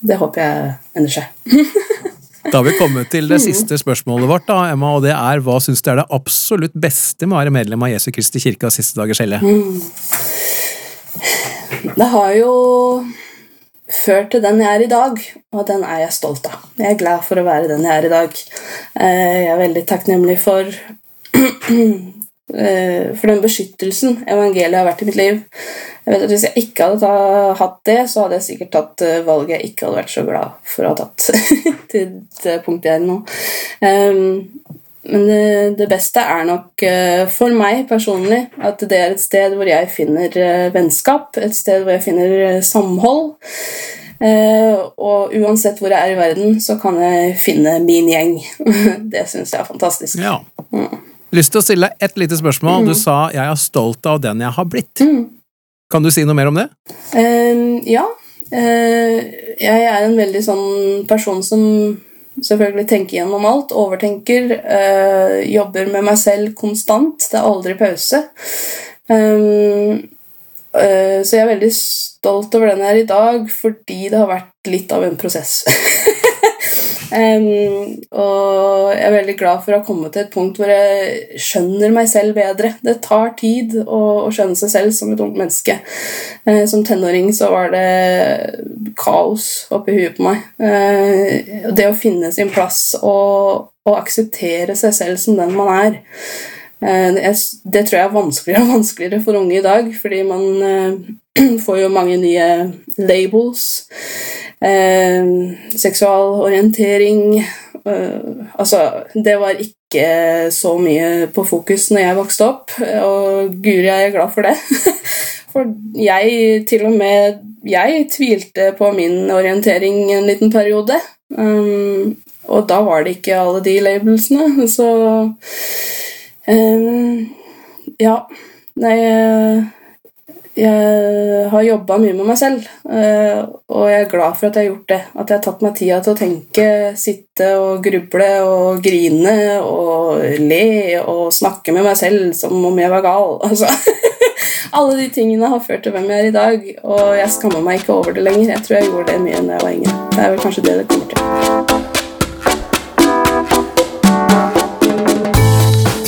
det håper jeg ender seg. Da har vi kommet til det siste spørsmålet vårt, da, Emma, og det er hva syns du er det absolutt beste med å være medlem av Jesu Kristi kirke av siste dagers helle? Det har jo ført til den jeg er i dag, og den er jeg stolt av. Jeg er glad for å være den jeg er i dag. Eh, Jeg er veldig takknemlig for eh, for den beskyttelsen evangeliet har vært i mitt liv. Jeg vet at Hvis jeg ikke hadde hatt det, så hadde jeg sikkert tatt eh, valget jeg ikke hadde vært så glad for å ha tatt til det punktet jeg er i nå. Men det, det beste er nok eh, for meg personlig at det er et sted hvor jeg finner eh, vennskap, et sted hvor jeg finner eh, samhold. Og uansett hvor jeg er i verden, så kan jeg finne min gjeng. det syns jeg er fantastisk. Ja. Lyst til å stille et lite spørsmål. Du sa 'jeg er stolt av den jeg har blitt'. Kan du si noe mer om det? Uh, ja. Uh, jeg er en veldig sånn person som selvfølgelig tenker gjennom alt, overtenker, Øh, jobber med meg selv konstant. Det er aldri pause. Um, øh, så jeg er veldig stolt over den jeg er i dag, fordi det har vært litt av en prosess. Um, og jeg er veldig glad for å ha kommet til et punkt hvor jeg skjønner meg selv bedre. Det tar tid å, å skjønne seg selv som et ungt menneske. Uh, som tenåring så var det kaos oppi huet på meg. Uh, det å finne sin plass og, og akseptere seg selv som den man er. Uh, jeg- det tror jeg er vanskeligere og vanskeligere for unge i dag, fordi man får jo mange nye labels. Eh, seksualorientering eh, Altså, det var ikke så mye på fokus når jeg vokste opp, og guri er glad for det. For jeg til og med Jeg tvilte på min orientering en liten periode. Um, og da var det ikke alle de labelsene, så um, Ja. Nei jeg har jobba mye med meg selv, eh, og jeg er glad for at jeg har gjort det. At jeg har tatt meg tida til å tenke, sitte og gruble og grine og le og snakke med meg selv som om jeg var gal. Altså, alle de tingene har ført til hvem jeg er i dag, og jeg skammer meg ikke over det lenger. Jeg tror jeg gjorde det mye da jeg var yngre. Det er vel kanskje det det kommer til.